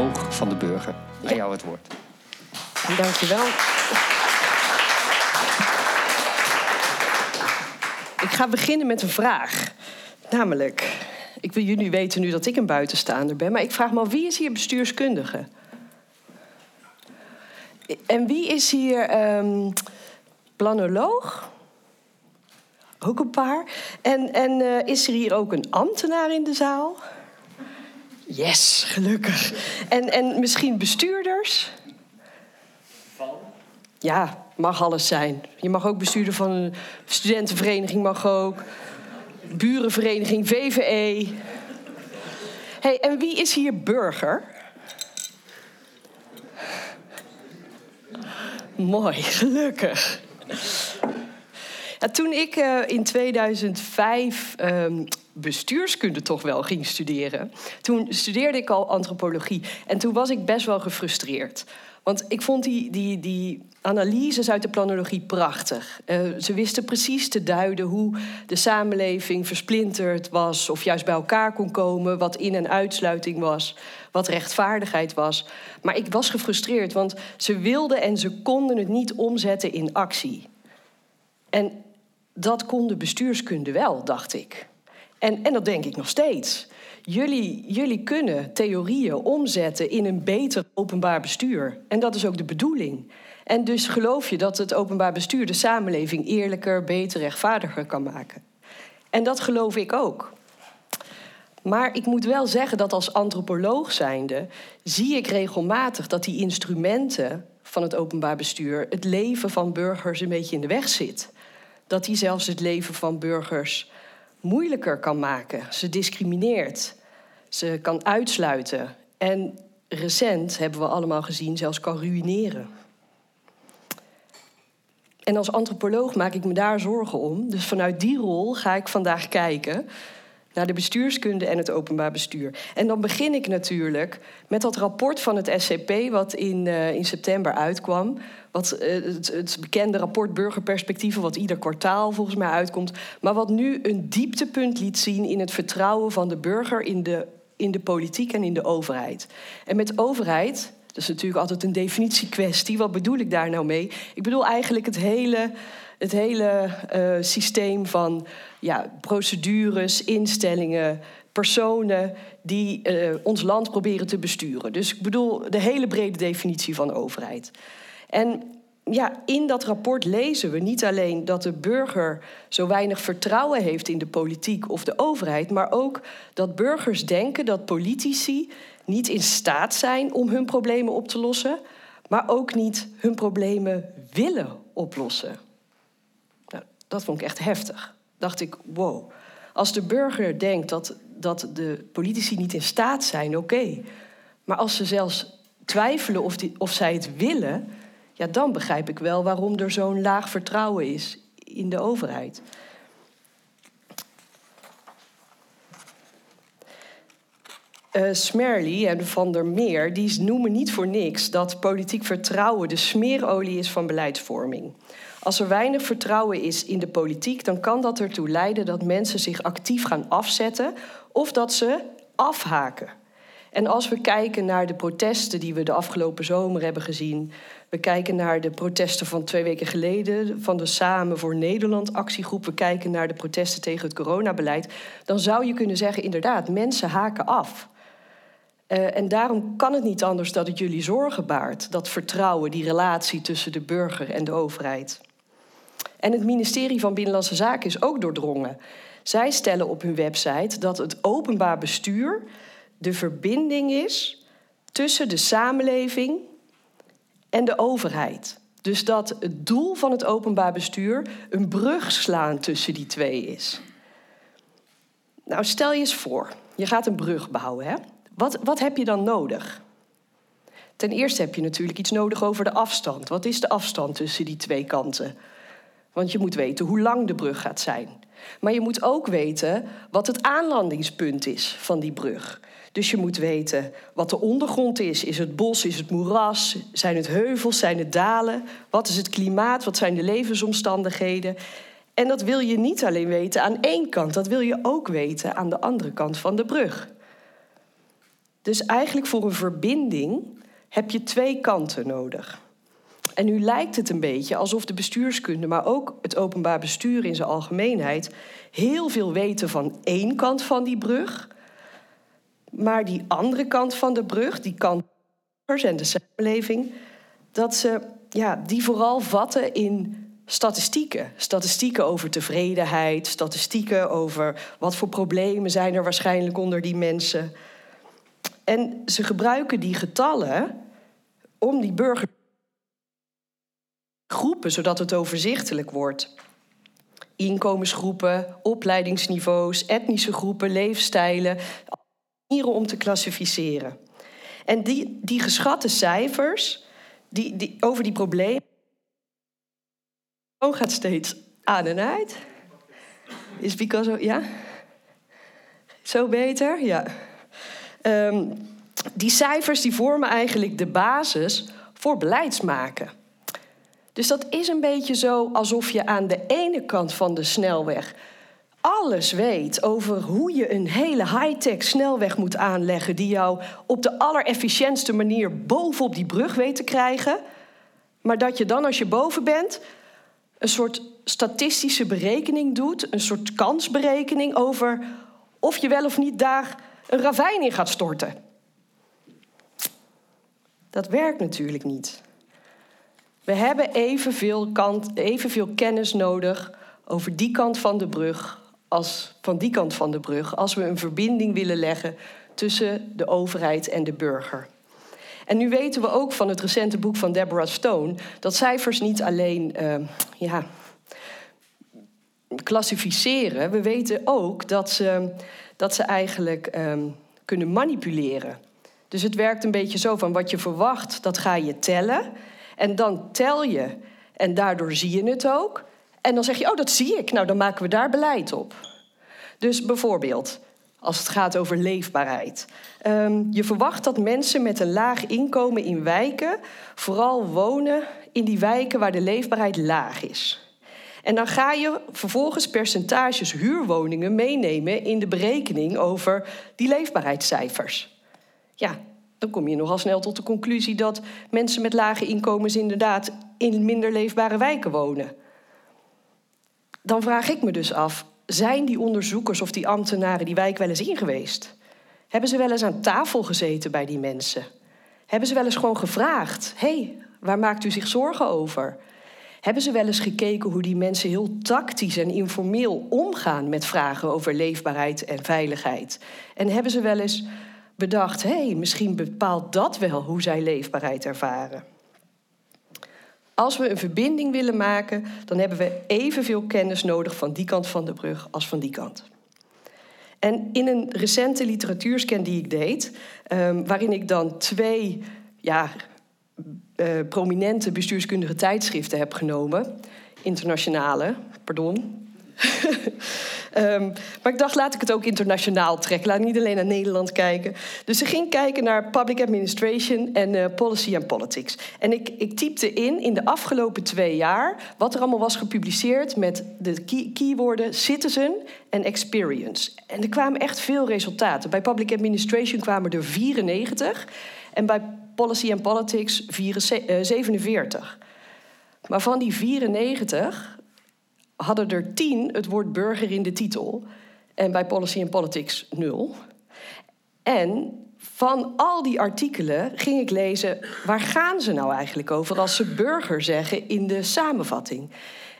oog van de burger. Aan jou het woord. Dankjewel. Ik ga beginnen met een vraag. Namelijk, ik wil jullie weten nu dat ik een buitenstaander ben, maar ik vraag me af, wie is hier bestuurskundige? En wie is hier um, planoloog? Ook een paar. En, en uh, is er hier ook een ambtenaar in de zaal? Yes, gelukkig. En, en misschien bestuurders? Van? Ja, mag alles zijn. Je mag ook bestuurder van een studentenvereniging, mag ook. Burenvereniging, VVE. hey, en wie is hier burger? Mooi, gelukkig. Ja, toen ik uh, in 2005 um, bestuurskunde toch wel ging studeren, toen studeerde ik al antropologie. En toen was ik best wel gefrustreerd. Want ik vond die, die, die analyses uit de planologie prachtig. Uh, ze wisten precies te duiden hoe de samenleving versplinterd was, of juist bij elkaar kon komen, wat in- en uitsluiting was, wat rechtvaardigheid was. Maar ik was gefrustreerd, want ze wilden en ze konden het niet omzetten in actie. En dat kon de bestuurskunde wel, dacht ik. En, en dat denk ik nog steeds. Jullie, jullie kunnen theorieën omzetten in een beter openbaar bestuur. En dat is ook de bedoeling. En dus geloof je dat het openbaar bestuur de samenleving eerlijker, beter, rechtvaardiger kan maken. En dat geloof ik ook. Maar ik moet wel zeggen dat als antropoloog zijnde zie ik regelmatig dat die instrumenten van het openbaar bestuur het leven van burgers een beetje in de weg zit. Dat die zelfs het leven van burgers moeilijker kan maken. Ze discrimineert. Ze kan uitsluiten. En recent hebben we allemaal gezien, zelfs kan ruïneren. En als antropoloog maak ik me daar zorgen om. Dus vanuit die rol ga ik vandaag kijken naar de bestuurskunde en het openbaar bestuur. En dan begin ik natuurlijk met dat rapport van het SCP, wat in, uh, in september uitkwam. Wat, uh, het, het, bekende rapport Burgerperspectieven, wat ieder kwartaal volgens mij uitkomt. Maar wat nu een dieptepunt liet zien in het vertrouwen van de burger in de, in de politiek en in de overheid. En met overheid, dat is natuurlijk altijd een definitiekwestie. Wat bedoel ik daar nou mee? Ik bedoel eigenlijk het hele het hele uh, systeem van ja, procedures, instellingen, personen die uh, ons land proberen te besturen. Dus ik bedoel de hele brede definitie van overheid. En ja, in dat rapport lezen we niet alleen dat de burger zo weinig vertrouwen heeft in de politiek of de overheid, maar ook dat burgers denken dat politici niet in staat zijn om hun problemen op te lossen, maar ook niet hun problemen willen oplossen. Dat vond ik echt heftig. Dacht ik, wow. Als de burger denkt dat, dat de politici niet in staat zijn, oké. Maar als ze zelfs twijfelen of, die, of zij het willen, ja, dan begrijp ik wel waarom er zo'n laag vertrouwen is in de overheid. Uh, Smerly en Van der Meer die noemen niet voor niks dat politiek vertrouwen de smeerolie is van beleidsvorming. Als er weinig vertrouwen is in de politiek, dan kan dat ertoe leiden dat mensen zich actief gaan afzetten of dat ze afhaken. En als we kijken naar de protesten die we de afgelopen zomer hebben gezien, we kijken naar de protesten van twee weken geleden van de Samen voor Nederland actiegroep, we kijken naar de protesten tegen het coronabeleid, dan zou je kunnen zeggen, inderdaad, mensen haken af. Uh, en daarom kan het niet anders dat het jullie zorgen baart, dat vertrouwen, die relatie tussen de burger en de overheid. En het ministerie van Binnenlandse Zaken is ook doordrongen. Zij stellen op hun website dat het openbaar bestuur de verbinding is tussen de samenleving en de overheid. Dus dat het doel van het openbaar bestuur een brug slaan tussen die twee is. Nou, stel je eens voor, je gaat een brug bouwen. Hè? Wat, wat heb je dan nodig? Ten eerste heb je natuurlijk iets nodig over de afstand. Wat is de afstand tussen die twee kanten? Want je moet weten hoe lang de brug gaat zijn. Maar je moet ook weten wat het aanlandingspunt is van die brug. Dus je moet weten wat de ondergrond is. Is het bos, is het moeras? Zijn het heuvels, zijn het dalen? Wat is het klimaat? Wat zijn de levensomstandigheden? En dat wil je niet alleen weten aan één kant, dat wil je ook weten aan de andere kant van de brug. Dus eigenlijk voor een verbinding heb je twee kanten nodig. En nu lijkt het een beetje alsof de bestuurskunde, maar ook het openbaar bestuur in zijn algemeenheid, heel veel weten van één kant van die brug. Maar die andere kant van de brug, die kant en de samenleving, dat ze ja, die vooral vatten in statistieken. Statistieken over tevredenheid, statistieken over wat voor problemen zijn er waarschijnlijk onder die mensen. En ze gebruiken die getallen om die burger groepen, zodat het overzichtelijk wordt. Inkomensgroepen, opleidingsniveaus, etnische groepen, leefstijlen, manieren om te klassificeren. En die, die geschatte cijfers die, die, over die problemen. gaat steeds aan en uit. Is because ja? Zo beter? Ja. Um, die cijfers die vormen eigenlijk de basis voor beleidsmaken. Dus dat is een beetje zo alsof je aan de ene kant van de snelweg alles weet over hoe je een hele high-tech snelweg moet aanleggen die jou op de allerefficiëntste manier bovenop die brug weet te krijgen, maar dat je dan als je boven bent een soort statistische berekening doet, een soort kansberekening over of je wel of niet daar een ravijn in gaat storten. Dat werkt natuurlijk niet. We hebben evenveel, kant, evenveel kennis nodig over die kant van de brug als van die kant van de brug, als we een verbinding willen leggen tussen de overheid en de burger. En nu weten we ook van het recente boek van Deborah Stone dat cijfers niet alleen uh, ja, klassificeren, we weten ook dat ze, dat ze eigenlijk uh, kunnen manipuleren. Dus het werkt een beetje zo van wat je verwacht, dat ga je tellen. En dan tel je en daardoor zie je het ook. En dan zeg je, oh, dat zie ik. Nou, dan maken we daar beleid op. Dus bijvoorbeeld, als het gaat over leefbaarheid. Um, je verwacht dat mensen met een laag inkomen in wijken vooral wonen in die wijken waar de leefbaarheid laag is. En dan ga je vervolgens percentages huurwoningen meenemen in de berekening over die leefbaarheidscijfers. Ja, dan kom je nogal snel tot de conclusie dat mensen met lage inkomens inderdaad in minder leefbare wijken wonen. Dan vraag ik me dus af, zijn die onderzoekers of die ambtenaren die wijk wel eens in geweest? Hebben ze wel eens aan tafel gezeten bij die mensen? Hebben ze wel eens gewoon gevraagd: hé, hey, waar maakt u zich zorgen over? Hebben ze wel eens gekeken hoe die mensen heel tactisch en informeel omgaan met vragen over leefbaarheid en veiligheid? En hebben ze wel eens bedacht: hé, hey, misschien bepaalt dat wel hoe zij leefbaarheid ervaren? Als we een verbinding willen maken, dan hebben we evenveel kennis nodig van die kant van de brug als van die kant. En in een recente literatuurscan die ik deed, um, waarin ik dan twee ja, uh, prominente bestuurskundige tijdschriften heb genomen, internationale, pardon, um, maar ik dacht, laat ik het ook internationaal trekken. Laat niet alleen naar Nederland kijken. Dus ze ging kijken naar public administration en uh, policy and politics. En ik, ik typte in, in de afgelopen twee jaar... wat er allemaal was gepubliceerd met de key citizen en experience. En er kwamen echt veel resultaten. Bij public administration kwamen er 94... en bij policy and politics 47. Eh, maar van die 94 hadden er tien het woord burger in de titel. En bij Policy and Politics nul. En van al die artikelen ging ik lezen... waar gaan ze nou eigenlijk over als ze burger zeggen in de samenvatting?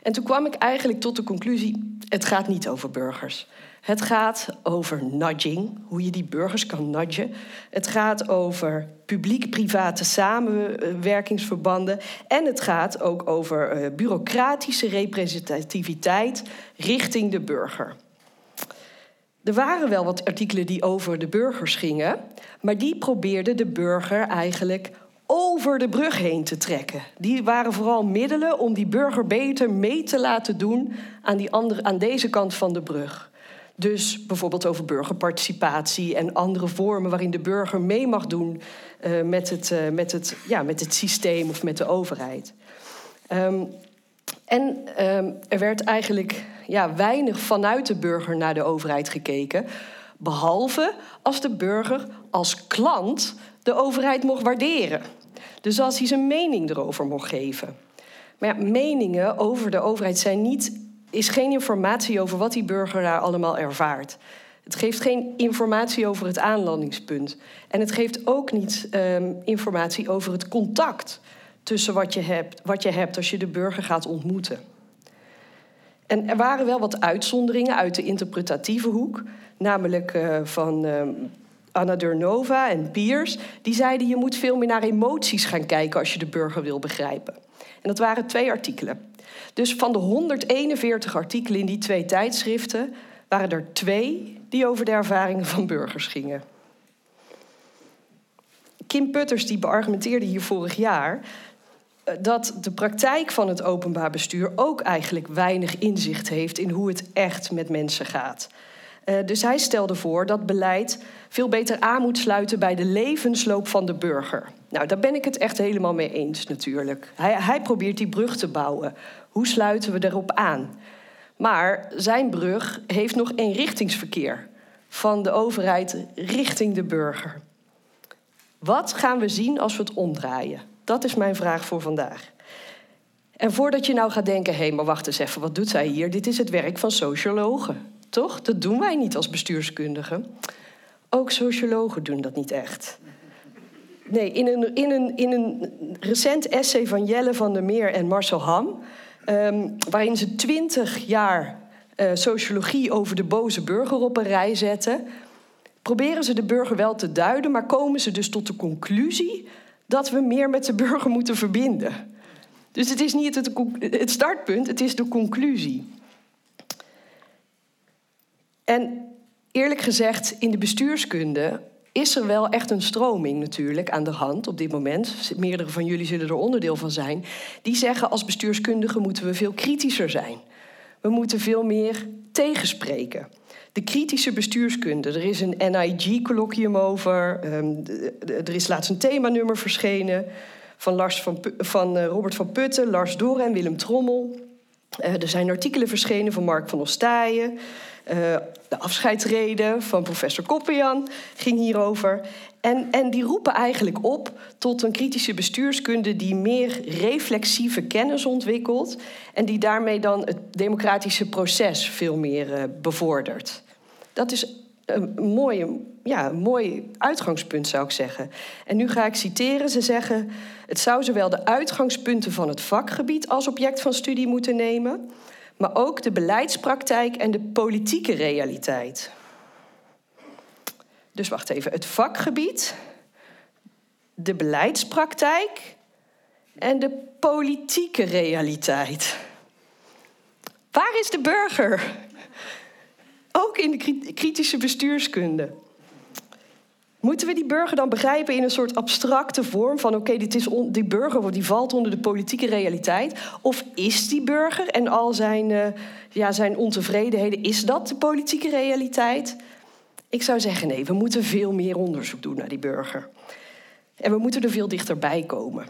En toen kwam ik eigenlijk tot de conclusie... het gaat niet over burgers. Het gaat over nudging, hoe je die burgers kan nudgen. Het gaat over publiek-private samenwerkingsverbanden. En het gaat ook over uh, bureaucratische representativiteit richting de burger. Er waren wel wat artikelen die over de burgers gingen, maar die probeerden de burger eigenlijk over de brug heen te trekken. Die waren vooral middelen om die burger beter mee te laten doen aan, die andere, aan deze kant van de brug. Dus bijvoorbeeld over burgerparticipatie en andere vormen waarin de burger mee mag doen uh, met, het, uh, met, het, ja, met het systeem of met de overheid. Um, en um, er werd eigenlijk ja, weinig vanuit de burger naar de overheid gekeken. Behalve als de burger als klant de overheid mocht waarderen. Dus als hij zijn mening erover mocht geven. Maar meningen over de overheid zijn niet, is geen informatie over wat die burger daar allemaal ervaart. Het geeft geen informatie over het aanlandingspunt. En het geeft ook niet um, informatie over het contact tussen wat je, hebt, wat je hebt als je de burger gaat ontmoeten. En er waren wel wat uitzonderingen uit de interpretatieve hoek, namelijk uh, van uh, Anna Durnova en Piers. Die zeiden je moet veel meer naar emoties gaan kijken als je de burger wil begrijpen. En dat waren twee artikelen. Dus van de 141 artikelen in die twee tijdschriften waren er twee die over de ervaringen van burgers gingen. Kim Putters die beargumenteerde hier vorig jaar eh, dat de praktijk van het openbaar bestuur ook eigenlijk weinig inzicht heeft in hoe het echt met mensen gaat. Uh, dus hij stelde voor dat beleid veel beter aan moet sluiten bij de levensloop van de burger. Nou, daar ben ik het echt helemaal mee eens natuurlijk. Hij, hij probeert die brug te bouwen. Hoe sluiten we erop aan? Maar zijn brug heeft nog eenrichtingsverkeer van de overheid richting de burger. Wat gaan we zien als we het omdraaien? Dat is mijn vraag voor vandaag. En voordat je nou gaat denken, hey, maar wacht eens even, wat doet zij hier? Dit is het werk van sociologen, toch? Dat doen wij niet als bestuurskundigen. Ook sociologen doen dat niet echt. Nee, in een, in een, in een recent essay van Jelle van der Meer en Marcel Ham, um, waarin ze twintig jaar uh, sociologie over de boze burger op een rij zetten, proberen ze de burger wel te duiden, maar komen ze dus tot de conclusie dat we meer met de burger moeten verbinden. Dus het is niet het, het startpunt, het is de conclusie. En eerlijk gezegd, in de bestuurskunde is er wel echt een stroming natuurlijk aan de hand op dit moment. Meerdere van jullie zullen er onderdeel van zijn. Die zeggen als bestuurskundigen moeten we veel kritischer zijn. We moeten veel meer tegenspreken. De kritische bestuurskunde. Er is een NIG-colloquium over. Um, er is laatst een themanummer verschenen van, Lars van, van uh, Robert van Putten, Lars Doren en Willem Trommel. Uh, er zijn artikelen verschenen van Mark van Ostaaien. Uh, de afscheidsreden van professor Koppenjan ging hierover. En, en die roepen eigenlijk op tot een kritische bestuurskunde die meer reflexieve kennis ontwikkelt en die daarmee dan het democratische proces veel meer uh, bevordert. Dat is een mooi, ja, een mooi uitgangspunt, zou ik zeggen. En nu ga ik citeren. Ze zeggen: Het zou zowel de uitgangspunten van het vakgebied als object van studie moeten nemen, maar ook de beleidspraktijk en de politieke realiteit. Dus wacht even, het vakgebied, de beleidspraktijk en de politieke realiteit. Waar is de burger? Ook in de kritische bestuurskunde. Moeten we die burger dan begrijpen in een soort abstracte vorm van oké, dit is die burger die valt onder de politieke realiteit? Of is die burger en al zijn, uh, ja, zijn ontevredenheden, is dat de politieke realiteit? Ik zou zeggen nee, we moeten veel meer onderzoek doen naar die burger. En we moeten er veel dichterbij komen.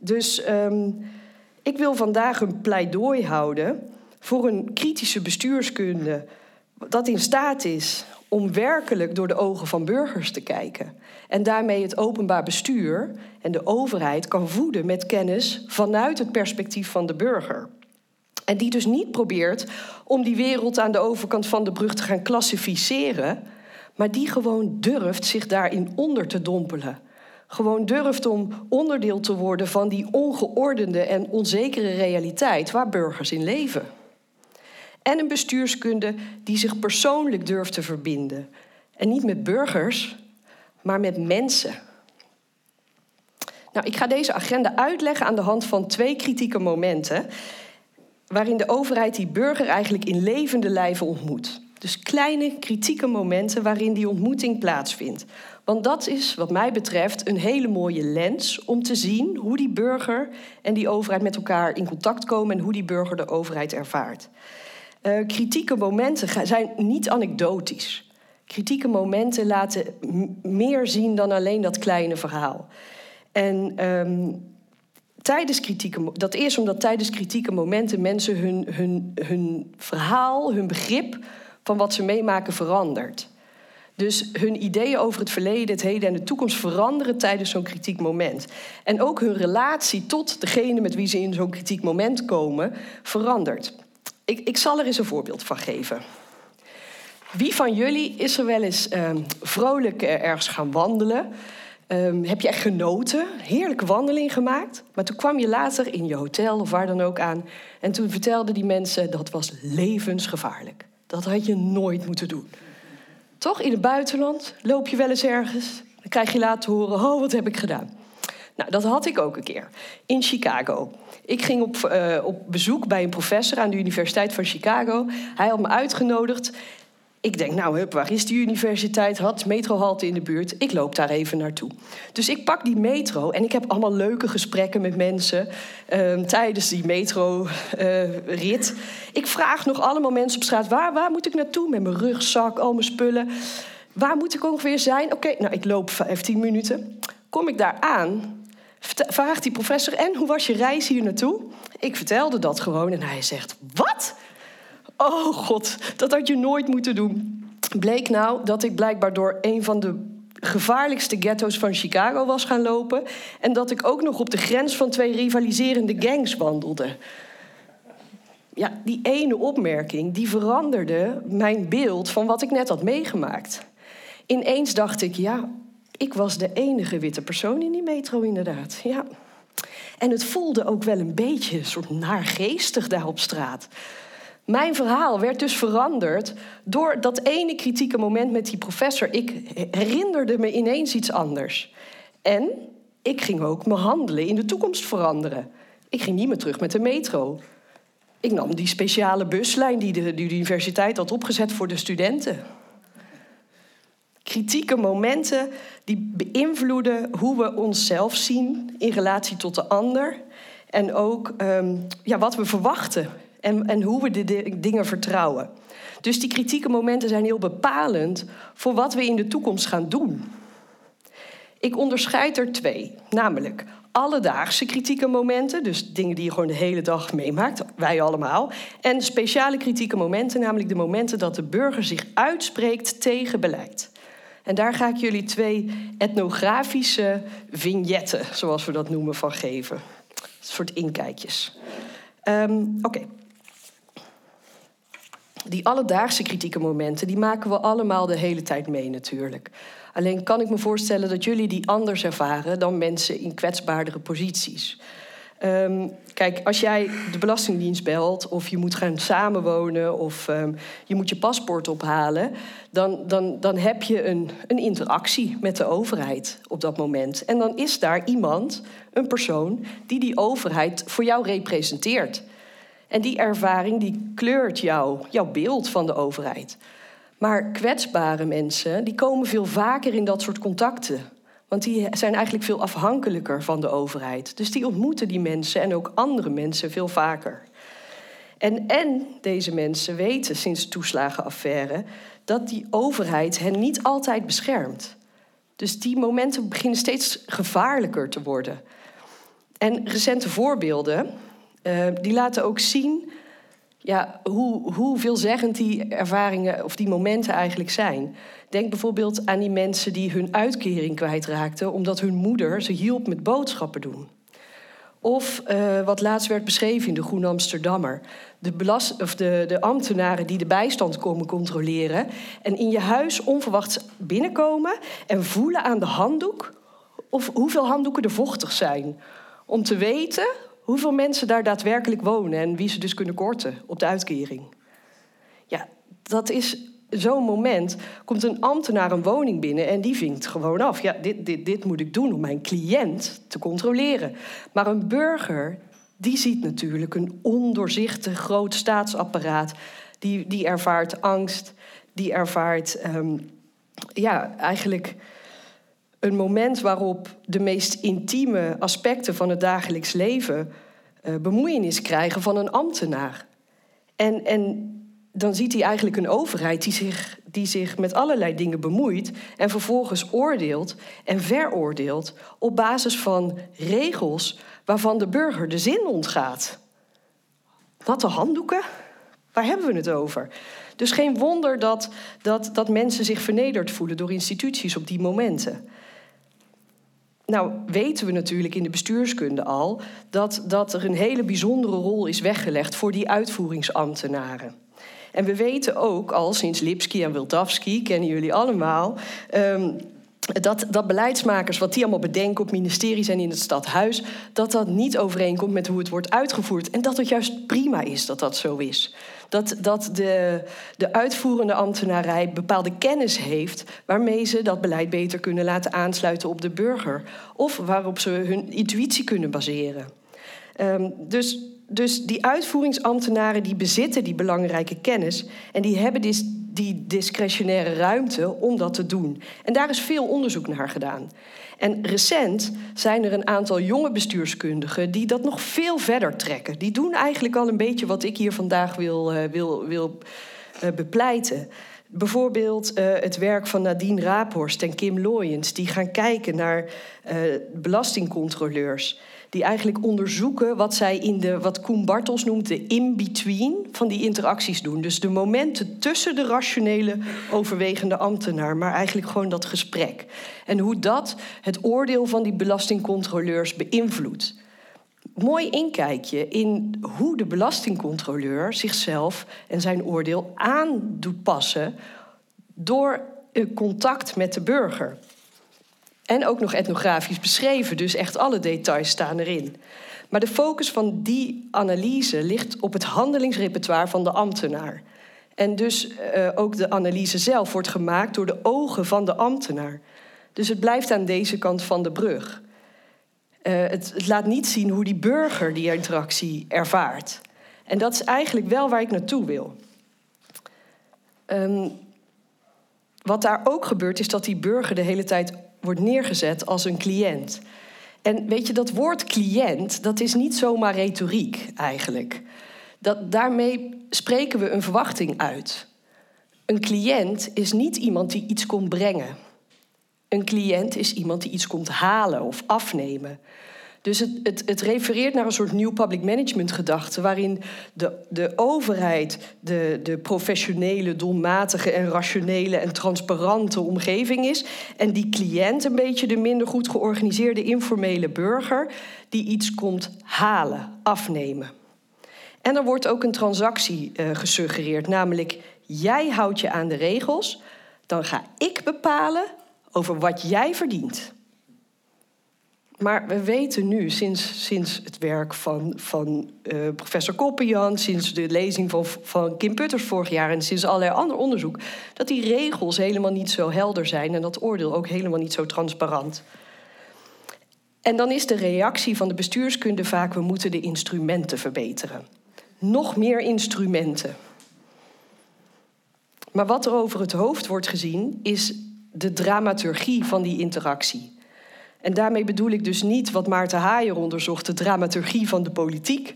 Dus um, ik wil vandaag een pleidooi houden voor een kritische bestuurskunde dat in staat is om werkelijk door de ogen van burgers te kijken. En daarmee het openbaar bestuur en de overheid kan voeden met kennis vanuit het perspectief van de burger. En die dus niet probeert om die wereld aan de overkant van de brug te gaan klassificeren, maar die gewoon durft zich daarin onder te dompelen. Gewoon durft om onderdeel te worden van die ongeordende en onzekere realiteit waar burgers in leven. En een bestuurskunde die zich persoonlijk durft te verbinden. En niet met burgers, maar met mensen. Nou, ik ga deze agenda uitleggen aan de hand van twee kritieke momenten. Waarin de overheid die burger eigenlijk in levende lijven ontmoet. Dus kleine kritieke momenten waarin die ontmoeting plaatsvindt. Want dat is, wat mij betreft, een hele mooie lens om te zien hoe die burger en die overheid met elkaar in contact komen en hoe die burger de overheid ervaart. Uh, kritieke momenten zijn niet anekdotisch. Kritieke momenten laten meer zien dan alleen dat kleine verhaal. En um, tijdens kritieke, dat is omdat tijdens kritieke momenten mensen hun, hun, hun verhaal, hun begrip van wat ze meemaken verandert. Dus hun ideeën over het verleden, het heden en de toekomst veranderen tijdens zo'n kritiek moment. En ook hun relatie tot degene met wie ze in zo'n kritiek moment komen verandert. Ik, ik zal er eens een voorbeeld van geven. Wie van jullie is er wel eens uh, vrolijk ergens gaan wandelen? Um, heb je echt genoten, heerlijke wandeling gemaakt. Maar toen kwam je later in je hotel of waar dan ook aan. En toen vertelden die mensen dat was levensgevaarlijk. Dat had je nooit moeten doen. Toch, in het buitenland loop je wel eens ergens. Dan krijg je laten horen, oh, wat heb ik gedaan? Nou, dat had ik ook een keer. In Chicago. Ik ging op, uh, op bezoek bij een professor aan de Universiteit van Chicago. Hij had me uitgenodigd. Ik denk, nou, hup, waar is die universiteit? Had metrohalte in de buurt. Ik loop daar even naartoe. Dus ik pak die metro en ik heb allemaal leuke gesprekken met mensen uh, tijdens die metro-rit. Uh, ik vraag nog allemaal mensen op straat: waar, waar moet ik naartoe? Met mijn rugzak, al mijn spullen. Waar moet ik ongeveer zijn? Oké, nou, ik loop 15 minuten. Kom ik daar aan, vraagt die professor: En hoe was je reis hier naartoe? Ik vertelde dat gewoon en hij zegt: Wat? Oh god, dat had je nooit moeten doen. Bleek nou dat ik blijkbaar door een van de gevaarlijkste ghetto's van Chicago was gaan lopen. En dat ik ook nog op de grens van twee rivaliserende gangs wandelde. Ja, die ene opmerking die veranderde mijn beeld van wat ik net had meegemaakt. Ineens dacht ik, ja, ik was de enige witte persoon in die metro inderdaad. Ja. En het voelde ook wel een beetje een soort naargeestig daar op straat. Mijn verhaal werd dus veranderd door dat ene kritieke moment met die professor. Ik herinnerde me ineens iets anders. En ik ging ook mijn handelen in de toekomst veranderen. Ik ging niet meer terug met de metro. Ik nam die speciale buslijn die de, die de universiteit had opgezet voor de studenten. Kritieke momenten die beïnvloeden hoe we onszelf zien in relatie tot de ander. En ook um, ja, wat we verwachten en, en hoe we de dingen vertrouwen. Dus die kritieke momenten zijn heel bepalend voor wat we in de toekomst gaan doen. Ik onderscheid er twee, namelijk alledaagse kritieke momenten, dus dingen die je gewoon de hele dag meemaakt, wij allemaal, en speciale kritieke momenten, namelijk de momenten dat de burger zich uitspreekt tegen beleid. En daar ga ik jullie twee etnografische vignetten, zoals we dat noemen, van geven. Een soort inkijkjes. Um, Oké. Die alledaagse kritieke momenten, die maken we allemaal de hele tijd mee natuurlijk. Alleen kan ik me voorstellen dat jullie die anders ervaren dan mensen in kwetsbaardere posities. Um, kijk, als jij de Belastingdienst belt of je moet gaan samenwonen of um, je moet je paspoort ophalen, dan, dan, dan heb je een, een interactie met de overheid op dat moment. En dan is daar iemand, een persoon, die die overheid voor jou representeert. En die ervaring die kleurt jou, jouw beeld van de overheid. Maar kwetsbare mensen die komen veel vaker in dat soort contacten. Want die zijn eigenlijk veel afhankelijker van de overheid. Dus die ontmoeten die mensen en ook andere mensen veel vaker. En, en deze mensen weten sinds de toeslagenaffaire dat die overheid hen niet altijd beschermt. Dus die momenten beginnen steeds gevaarlijker te worden. En recente voorbeelden uh, die laten ook zien ja, hoe, hoe veelzeggend die ervaringen of die momenten eigenlijk zijn. Denk bijvoorbeeld aan die mensen die hun uitkering kwijtraakten omdat hun moeder ze hielp met boodschappen doen. Of uh, wat laatst werd beschreven in de Groene Amsterdammer. De, belast, of de, de ambtenaren die de bijstand komen controleren. En in je huis onverwachts binnenkomen en voelen aan de handdoek of hoeveel handdoeken er vochtig zijn. Om te weten hoeveel mensen daar daadwerkelijk wonen en wie ze dus kunnen korten op de uitkering. Ja, dat is zo'n moment. Komt een ambtenaar een woning binnen en die vinkt gewoon af. Ja, dit, dit, dit moet ik doen om mijn cliënt te controleren. Maar een burger, die ziet natuurlijk een ondoorzichtig groot staatsapparaat. Die, die ervaart angst, die ervaart um, ja, eigenlijk een moment waarop de meest intieme aspecten van het dagelijks leven uh, bemoeienis krijgen van een ambtenaar. En, en dan ziet hij eigenlijk een overheid die zich, die zich met allerlei dingen bemoeit en vervolgens oordeelt en veroordeelt op basis van regels waarvan de burger de zin ontgaat. Natte handdoeken? Waar hebben we het over? Dus geen wonder dat, dat, dat mensen zich vernederd voelen door instituties op die momenten. Nou weten we natuurlijk in de bestuurskunde al dat, dat er een hele bijzondere rol is weggelegd voor die uitvoeringsambtenaren. En we weten ook al sinds Lipski en Wildavski, kennen jullie allemaal, um, dat, dat beleidsmakers, wat die allemaal bedenken op ministeries en in het stadhuis, dat dat niet overeenkomt met hoe het wordt uitgevoerd. En dat het juist prima is dat dat zo is. Dat, dat de, de uitvoerende ambtenarij bepaalde kennis heeft waarmee ze dat beleid beter kunnen laten aansluiten op de burger. Of waarop ze hun intuïtie kunnen baseren. Um, dus dus die uitvoeringsambtenaren die bezitten die belangrijke kennis en die hebben die, die discretionaire ruimte om dat te doen. En daar is veel onderzoek naar gedaan. En recent zijn er een aantal jonge bestuurskundigen die dat nog veel verder trekken. Die doen eigenlijk al een beetje wat ik hier vandaag wil, uh, wil, wil uh, bepleiten. Bijvoorbeeld uh, het werk van Nadine Raaphorst en Kim Looyens, die gaan kijken naar belastingcontroleurs die eigenlijk onderzoeken wat zij in de, wat Koen Bartels noemt, de in-between van die interacties doen. Dus de momenten tussen de rationele overwegende ambtenaar, maar eigenlijk gewoon dat gesprek. En hoe dat het oordeel van die belastingcontroleurs beïnvloedt. Mooi inkijkje in hoe de belastingcontroleur zichzelf en zijn oordeel aan doet passen door contact met de burger. En ook nog etnografisch beschreven, dus echt alle details staan erin. Maar de focus van die analyse ligt op het handelingsrepertoire van de ambtenaar. En dus uh, ook de analyse zelf wordt gemaakt door de ogen van de ambtenaar. Dus het blijft aan deze kant van de brug. Uh, het, het, laat niet zien hoe die burger die interactie ervaart. En dat is eigenlijk wel waar ik naartoe wil. Um, wat daar ook gebeurt, is dat die burger de hele tijd wordt neergezet als een cliënt. En weet je, dat woord cliënt, dat is niet zomaar retoriek eigenlijk. Dat, daarmee spreken we een verwachting uit. Een cliënt is niet iemand die iets komt brengen. Een cliënt is iemand die iets komt halen of afnemen. Dus het, het, het, refereert naar een soort nieuw public management gedachte, waarin de, de overheid de, de professionele, doelmatige en rationele en transparante omgeving is. En die cliënt een beetje de minder goed georganiseerde informele burger die iets komt halen, afnemen. En er wordt ook een transactie uh, gesuggereerd, namelijk jij houdt je aan de regels, dan ga ik bepalen over wat jij verdient. Maar we weten nu, sinds, sinds het werk van, van uh, professor Koppian, sinds de lezing van, van Kim Putters vorig jaar en sinds allerlei ander onderzoek, dat die regels helemaal niet zo helder zijn en dat oordeel ook helemaal niet zo transparant. En dan is de reactie van de bestuurskunde vaak: we moeten de instrumenten verbeteren. Nog meer instrumenten. Maar wat er over het hoofd wordt gezien, is de dramaturgie van die interactie. En daarmee bedoel ik dus niet wat Maarten Haier onderzocht, de dramaturgie van de politiek,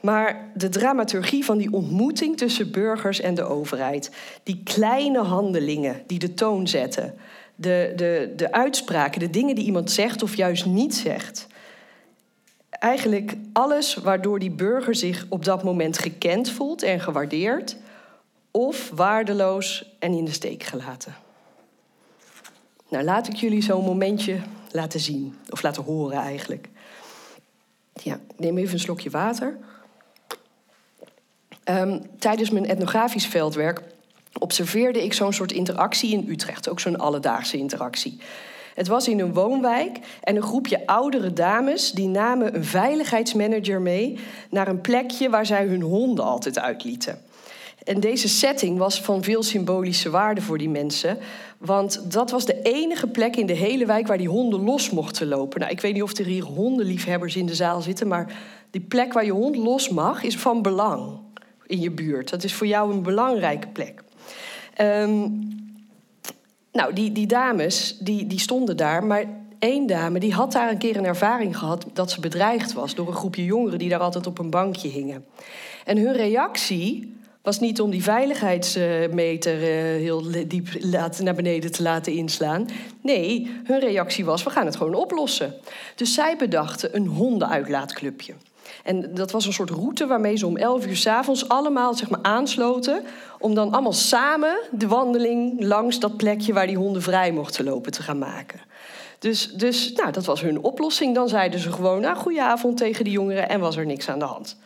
maar de dramaturgie van die ontmoeting tussen burgers en de overheid. Die kleine handelingen die de toon zetten, de, de, de uitspraken, de dingen die iemand zegt of juist niet zegt. Eigenlijk alles waardoor die burger zich op dat moment gekend voelt en gewaardeerd, of waardeloos en in de steek gelaten. Nou, laat ik jullie zo'n momentje laten zien. Of laten horen eigenlijk. Ja, neem even een slokje water. Um, tijdens mijn etnografisch veldwerk observeerde ik zo'n soort interactie in Utrecht. Ook zo'n alledaagse interactie. Het was in een woonwijk en een groepje oudere dames die namen een veiligheidsmanager mee naar een plekje waar zij hun honden altijd uitlieten. En deze setting was van veel symbolische waarde voor die mensen. Want dat was de enige plek in de hele wijk waar die honden los mochten lopen. Nou, ik weet niet of er hier hondenliefhebbers in de zaal zitten, maar die plek waar je hond los mag is van belang in je buurt. Dat is voor jou een belangrijke plek. Um, nou, die, die dames die, die stonden daar, maar één dame die had daar een keer een ervaring gehad dat ze bedreigd was door een groepje jongeren die daar altijd op een bankje hingen. En hun reactie was niet om die veiligheidsmeter eh, heel diep naar beneden te laten inslaan. Nee, hun reactie was: we gaan het gewoon oplossen. Dus zij bedachten een hondenuitlaatclubje. En dat was een soort route waarmee ze om 11 uur s'avonds allemaal zeg maar, aansloten. Om dan allemaal samen de wandeling langs dat plekje waar die honden vrij mochten lopen te gaan maken. Dus, dus nou, dat was hun oplossing. Dan zeiden ze gewoon, nou, goedenavond tegen die jongeren en was er niks aan de hand.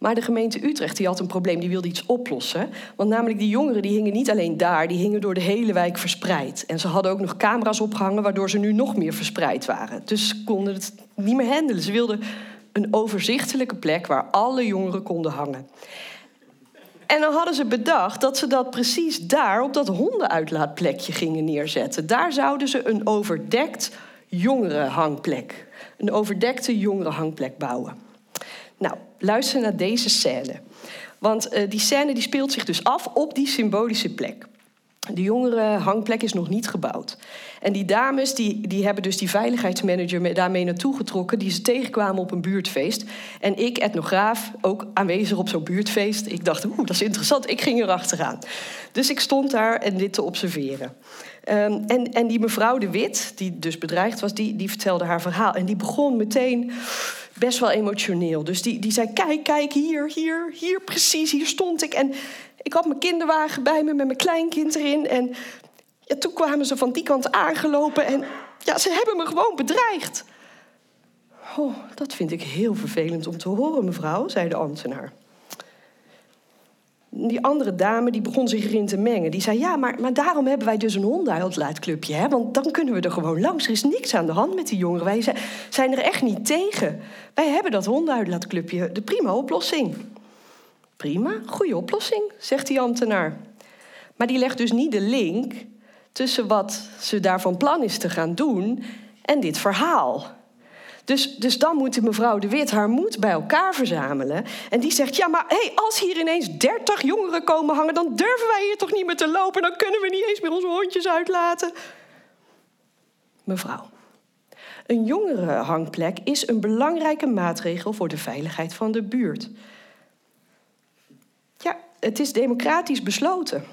Maar de gemeente Utrecht die had een probleem, die wilde iets oplossen. Want namelijk die jongeren die hingen niet alleen daar, die hingen door de hele wijk verspreid. En ze hadden ook nog camera's opgehangen, waardoor ze nu nog meer verspreid waren. Dus ze konden het niet meer handelen. Ze wilden een overzichtelijke plek waar alle jongeren konden hangen. En dan hadden ze bedacht dat ze dat precies daar op dat hondenuitlaatplekje gingen neerzetten. Daar zouden ze een overdekt jongerenhangplek, een overdekte jongerenhangplek bouwen. Nou, luister naar deze scène. Want uh, die scène die speelt zich dus af op die symbolische plek. De jongere hangplek is nog niet gebouwd. En die dames die, die hebben dus die veiligheidsmanager daarmee naartoe getrokken... die ze tegenkwamen op een buurtfeest. En ik, etnograaf, ook aanwezig op zo'n buurtfeest. Ik dacht, oeh, dat is interessant. Ik ging erachteraan. Dus ik stond daar en dit te observeren. Um, en, en die mevrouw De Wit, die dus bedreigd was, die, die vertelde haar verhaal. En die begon meteen best wel emotioneel. Dus die, die zei, kijk, kijk, hier, hier, hier, precies, hier stond ik. En ik had mijn kinderwagen bij me met mijn kleinkind erin. En ja, toen kwamen ze van die kant aangelopen en ja, ze hebben me gewoon bedreigd. Oh, dat vind ik heel vervelend om te horen, mevrouw, zei de ambtenaar. Die andere dame die begon zich erin te mengen. Die zei, ja, maar, maar daarom hebben wij dus een hondenuitlaatclubje. Hè? Want dan kunnen we er gewoon langs. Er is niks aan de hand met die jongeren. Wij zijn er echt niet tegen. Wij hebben dat hondenuitlaatclubje. De prima oplossing. Prima, goede oplossing, zegt die ambtenaar. Maar die legt dus niet de link tussen wat ze daar van plan is te gaan doen en dit verhaal. Dus, dus dan moet mevrouw De Wit haar moed bij elkaar verzamelen. En die zegt: Ja, maar hey, als hier ineens 30 jongeren komen hangen, dan durven wij hier toch niet meer te lopen. Dan kunnen we niet eens meer onze hondjes uitlaten. Mevrouw, een jongerenhangplek is een belangrijke maatregel voor de veiligheid van de buurt. Ja, het is democratisch besloten.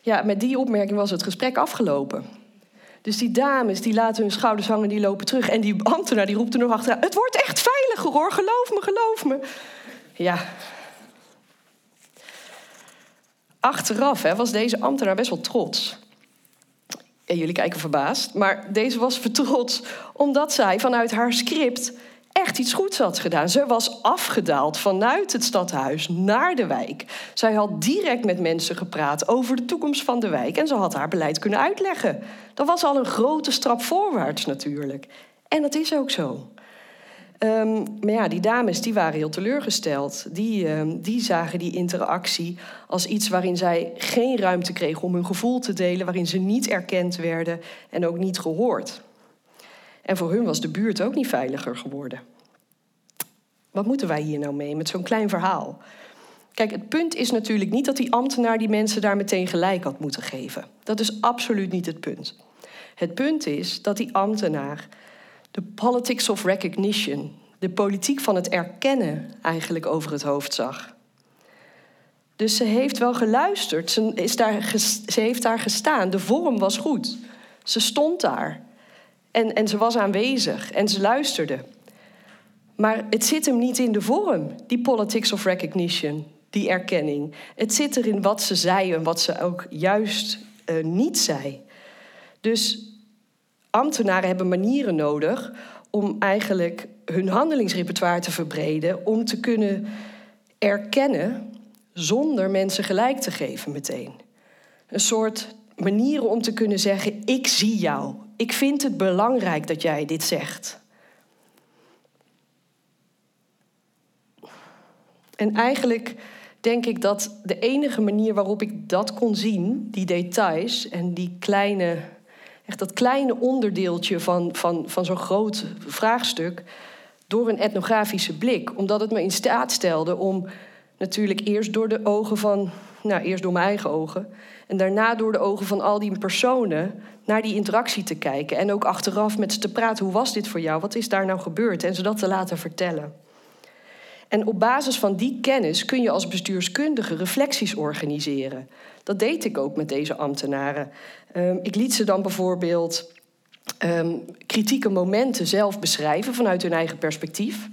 Ja, met die opmerking was het gesprek afgelopen. Dus die dames die laten hun schouders hangen, die lopen terug. En die ambtenaar die roept er nog achteraan: Het wordt echt veiliger hoor, geloof me, geloof me. Ja. Achteraf hè, was deze ambtenaar best wel trots. En jullie kijken verbaasd, maar deze was vertrots omdat zij vanuit haar script echt iets goeds had gedaan. Ze was afgedaald vanuit het stadhuis naar de wijk. Zij had direct met mensen gepraat over de toekomst van de wijk en ze had haar beleid kunnen uitleggen. Dat was al een grote stap voorwaarts natuurlijk. En dat is ook zo. Um, maar ja, die dames die waren heel teleurgesteld. Die, um, die zagen die interactie als iets waarin zij geen ruimte kregen om hun gevoel te delen, waarin ze niet erkend werden en ook niet gehoord. En voor hun was de buurt ook niet veiliger geworden. Wat moeten wij hier nou mee met zo'n klein verhaal? Kijk, het punt is natuurlijk niet dat die ambtenaar die mensen daar meteen gelijk had moeten geven. Dat is absoluut niet het punt. Het punt is dat die ambtenaar de politics of recognition, de politiek van het erkennen, eigenlijk over het hoofd zag. Dus ze heeft wel geluisterd, ze, is daar, ze heeft daar gestaan. De vorm was goed. Ze stond daar. En, en ze was aanwezig en ze luisterde. Maar het zit hem niet in de vorm, die politics of recognition, die erkenning. Het zit er in wat ze zei en wat ze ook juist uh, niet zei. Dus ambtenaren hebben manieren nodig om eigenlijk hun handelingsrepertoire te verbreden, om te kunnen erkennen zonder mensen gelijk te geven meteen. Een soort manieren om te kunnen zeggen: Ik zie jou, ik vind het belangrijk dat jij dit zegt. En eigenlijk denk ik dat de enige manier waarop ik dat kon zien, die details en die kleine, echt dat kleine onderdeeltje van, van, van zo'n groot vraagstuk, door een etnografische blik. Omdat het me in staat stelde om natuurlijk eerst door de ogen van, nou eerst door mijn eigen ogen, en daarna door de ogen van al die personen naar die interactie te kijken. En ook achteraf met ze te praten. Hoe was dit voor jou? Wat is daar nou gebeurd? En ze dat te laten vertellen. En op basis van die kennis kun je als bestuurskundige reflecties organiseren. Dat deed ik ook met deze ambtenaren. Ehm, ik liet ze dan bijvoorbeeld ehm, kritieke momenten zelf beschrijven vanuit hun eigen perspectief.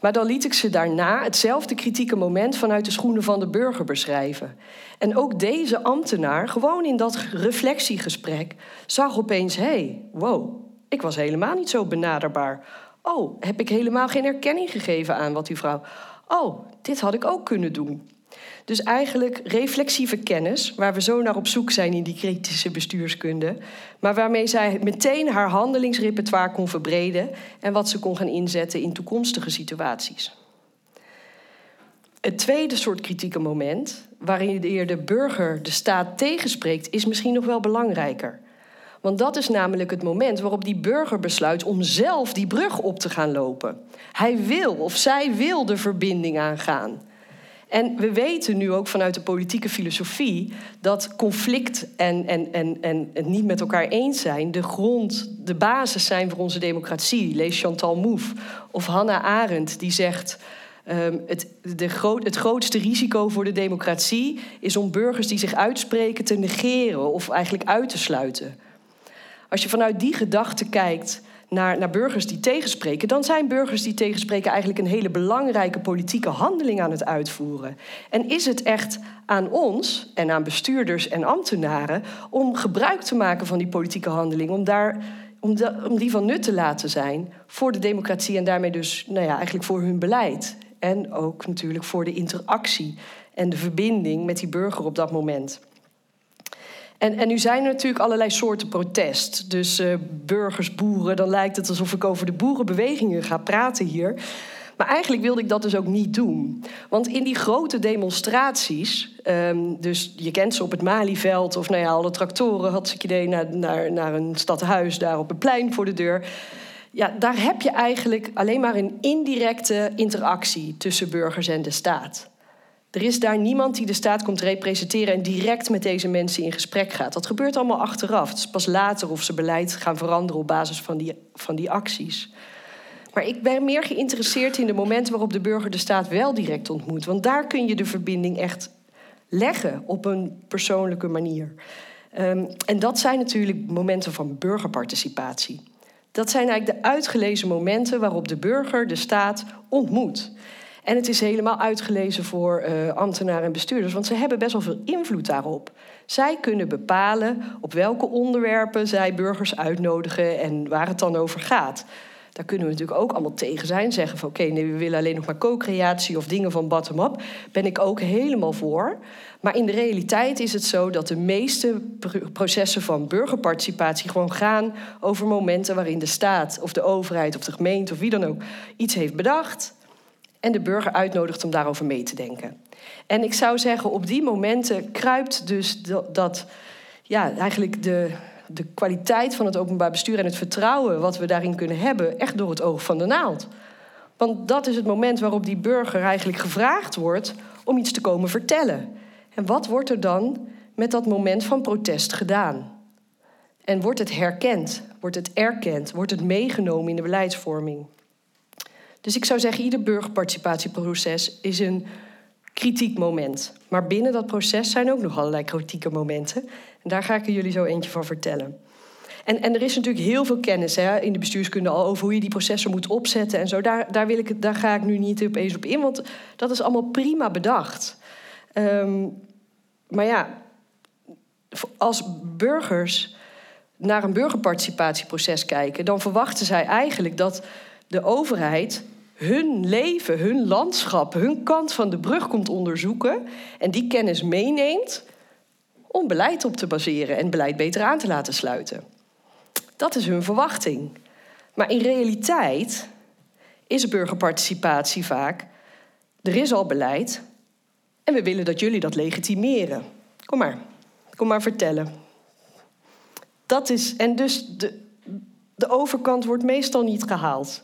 Maar dan liet ik ze daarna hetzelfde kritieke moment vanuit de schoenen van de burger beschrijven. En ook deze ambtenaar, gewoon in dat reflectiegesprek, zag opeens: hé, hey, wow, ik was helemaal niet zo benaderbaar. Oh, heb ik helemaal geen erkenning gegeven aan wat die vrouw. Oh, dit had ik ook kunnen doen. Dus eigenlijk reflexieve kennis, waar we zo naar op zoek zijn in die kritische bestuurskunde, maar waarmee zij meteen haar handelingsrepertoire kon verbreden en wat ze kon gaan inzetten in toekomstige situaties. Het tweede soort kritieke moment, waarin de burger de staat tegenspreekt, is misschien nog wel belangrijker. Want dat is namelijk het moment waarop die burger besluit om zelf die brug op te gaan lopen. Hij wil of zij wil de verbinding aangaan. En we weten nu ook vanuit de politieke filosofie dat conflict en, en, en, en het niet met elkaar eens zijn de grond, de basis zijn voor onze democratie. Lees Chantal Mouffe of Hannah Arendt die zegt. Um, het, de groot, het grootste risico voor de democratie is om burgers die zich uitspreken te negeren of eigenlijk uit te sluiten. Als je vanuit die gedachte kijkt naar, naar burgers die tegenspreken, dan zijn burgers die tegenspreken eigenlijk een hele belangrijke politieke handeling aan het uitvoeren. En is het echt aan ons en aan bestuurders en ambtenaren om gebruik te maken van die politieke handeling, om, daar, om, om die van nut te laten zijn voor de democratie en daarmee dus nou ja, eigenlijk voor hun beleid. En ook natuurlijk voor de interactie en de verbinding met die burger op dat moment. En, en nu zijn er natuurlijk allerlei soorten protest. Dus uh, burgers, boeren, dan lijkt het alsof ik over de boerenbewegingen ga praten hier. Maar eigenlijk wilde ik dat dus ook niet doen. Want in die grote demonstraties, um, dus je kent ze op het Malieveld of nou ja, alle tractoren, had ik idee, naar, naar, naar een stadhuis daar op het plein voor de deur. Ja, daar heb je eigenlijk alleen maar een indirecte interactie tussen burgers en de staat. Er is daar niemand die de staat komt representeren en direct met deze mensen in gesprek gaat. Dat gebeurt allemaal achteraf. Het is pas later of ze beleid gaan veranderen op basis van die, van die acties. Maar ik ben meer geïnteresseerd in de momenten waarop de burger de staat wel direct ontmoet. Want daar kun je de verbinding echt leggen op een persoonlijke manier. Um, en dat zijn natuurlijk momenten van burgerparticipatie. Dat zijn eigenlijk de uitgelezen momenten waarop de burger de staat ontmoet. En het is helemaal uitgelezen voor uh, ambtenaren en bestuurders, want ze hebben best wel veel invloed daarop. Zij kunnen bepalen op welke onderwerpen zij burgers uitnodigen en waar het dan over gaat. Daar kunnen we natuurlijk ook allemaal tegen zijn. Zeggen van oké, nee, we willen alleen nog maar co-creatie of dingen van bottom-up. Ben ik ook helemaal voor. Maar in de realiteit is het zo dat de meeste processen van burgerparticipatie gewoon gaan over momenten waarin de staat of de overheid of de gemeente of wie dan ook iets heeft bedacht en de burger uitnodigt om daarover mee te denken. En ik zou zeggen, op die momenten kruipt dus dat, ja, eigenlijk de, de kwaliteit van het openbaar bestuur en het vertrouwen wat we daarin kunnen hebben, echt door het oog van de naald. Want dat is het moment waarop die burger eigenlijk gevraagd wordt om iets te komen vertellen. En wat wordt er dan met dat moment van protest gedaan? En wordt het herkend? Wordt het erkend? Wordt het meegenomen in de beleidsvorming? Dus ik zou zeggen, ieder burgerparticipatieproces is een kritiek moment. Maar binnen dat proces zijn ook nog allerlei kritieke momenten. En daar ga ik jullie zo eentje van vertellen. En, en er is natuurlijk heel veel kennis hè, in de bestuurskunde al over hoe je die processen moet opzetten en zo. Daar, daar, wil ik, daar ga ik nu niet opeens op in, want dat is allemaal prima bedacht. Um, maar ja, als burgers naar een burgerparticipatieproces kijken, dan verwachten zij eigenlijk dat de overheid hun leven, hun landschap, hun kant van de brug komt onderzoeken en die kennis meeneemt om beleid op te baseren en beleid beter aan te laten sluiten. Dat is hun verwachting. Maar in realiteit is burgerparticipatie vaak: er is al beleid en we willen dat jullie dat legitimeren. Kom maar, kom maar vertellen. Dat is, en dus de, de overkant wordt meestal niet gehaald.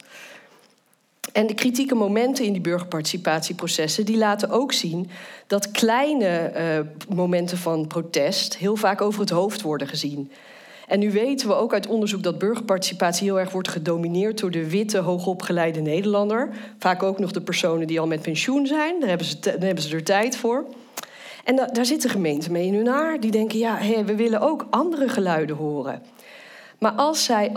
En de kritieke momenten in die burgerparticipatieprocessen die laten ook zien dat kleine uh, momenten van protest heel vaak over het hoofd worden gezien. En nu weten we ook uit onderzoek dat burgerparticipatie heel erg wordt gedomineerd door de witte, hoogopgeleide Nederlander. Vaak ook nog de personen die al met pensioen zijn, daar hebben ze, hebben ze er tijd voor. En da daar zitten gemeenten mee in hun haar, die denken: ja, we willen ook andere geluiden horen. Maar als zij,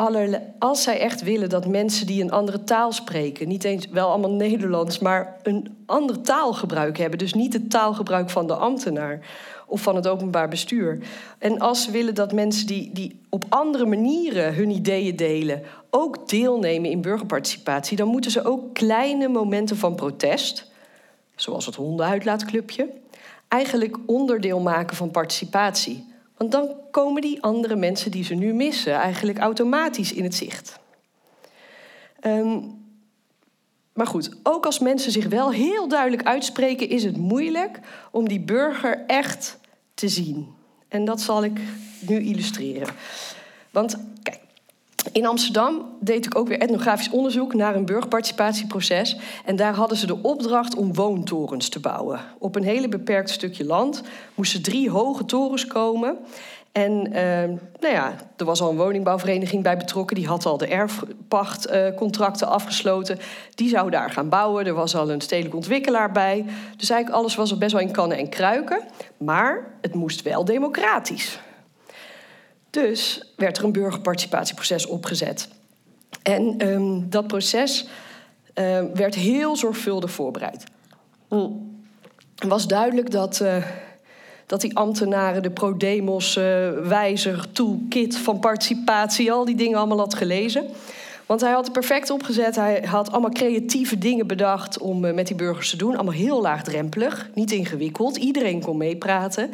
als zij echt willen dat mensen die een andere taal spreken, niet eens wel allemaal Nederlands, maar een andere taalgebruik hebben, dus niet het taalgebruik van de ambtenaar of van het openbaar bestuur. En als ze willen dat mensen die, die op andere manieren hun ideeën delen, ook deelnemen in burgerparticipatie, dan moeten ze ook kleine momenten van protest, zoals het hondenuitlaatclubje, eigenlijk onderdeel maken van participatie. Want dan komen die andere mensen die ze nu missen eigenlijk automatisch in het zicht. Um, maar goed, ook als mensen zich wel heel duidelijk uitspreken, is het moeilijk om die burger echt te zien. En dat zal ik nu illustreren. Want kijk, in Amsterdam deed ik ook weer etnografisch onderzoek naar een burgerparticipatieproces. En daar hadden ze de opdracht om woontorens te bouwen. Op een hele beperkt stukje land moesten drie hoge torens komen. En uh, nou ja, er was al een woningbouwvereniging bij betrokken. Die had al de erfpachtcontracten uh, afgesloten. Die zou daar gaan bouwen. Er was al een stedelijk ontwikkelaar bij. Dus eigenlijk alles was er best wel in kannen en kruiken. Maar het moest wel democratisch. Dus werd er een burgerparticipatieproces opgezet. En um, dat proces uh, werd heel zorgvuldig voorbereid. Het was duidelijk dat uh, dat die ambtenaren de ProDemos uh, wijzer toolkit van participatie, al die dingen allemaal had gelezen. Want hij had het perfect opgezet. Hij had allemaal creatieve dingen bedacht om uh, met die burgers te doen. Allemaal heel laagdrempelig, niet ingewikkeld. Iedereen kon meepraten.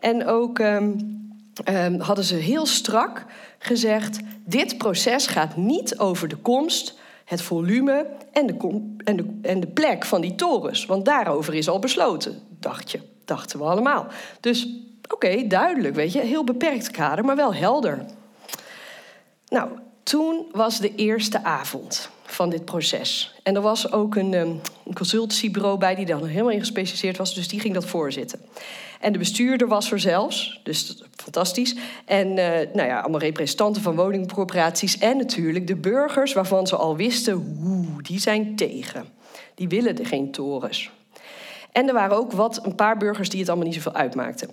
En ook um, um, hadden ze heel strak gezegd: dit proces gaat niet over de komst, het volume en de, en de, en de plek van die torens. Want daarover is al besloten, dacht je dachten we allemaal. Dus oké, duidelijk, weet je, heel beperkt kader, maar wel helder. Nou, toen was de eerste avond van dit proces. En er was ook een, um, een consultancybureau bij die dan helemaal in gespecialiseerd was, dus die ging dat voorzitten. En de bestuurder was er zelfs, dus fantastisch. En uh, nou ja, allemaal representanten van woningcorporaties en natuurlijk de burgers waarvan ze al wisten, hoe die zijn tegen. Die willen er geen torens. En er waren ook wat, een paar burgers die het allemaal niet zoveel uitmaakten.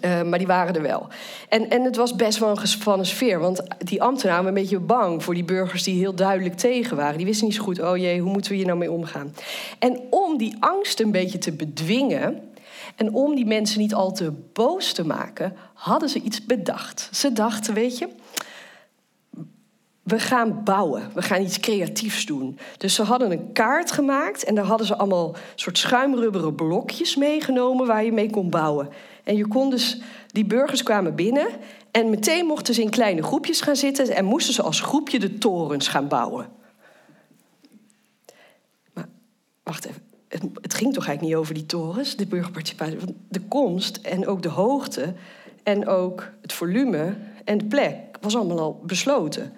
Uh, maar die waren er wel. En, en het was best wel een gespannen sfeer. Want die ambtenaren waren een beetje bang voor die burgers die heel duidelijk tegen waren. Die wisten niet zo goed, oh jee, hoe moeten we hier nou mee omgaan? En om die angst een beetje te bedwingen... en om die mensen niet al te boos te maken... hadden ze iets bedacht. Ze dachten, weet je we gaan bouwen. We gaan iets creatiefs doen. Dus ze hadden een kaart gemaakt en daar hadden ze allemaal soort schuimrubberen blokjes meegenomen waar je mee kon bouwen. En je kon dus, die burgers kwamen binnen en meteen mochten ze in kleine groepjes gaan zitten en moesten ze als groepje de torens gaan bouwen. Maar wacht even, het, ging toch eigenlijk niet over die torens, de burgerparticipatie? Want de komst en ook de hoogte en ook het volume en de plek was allemaal al besloten.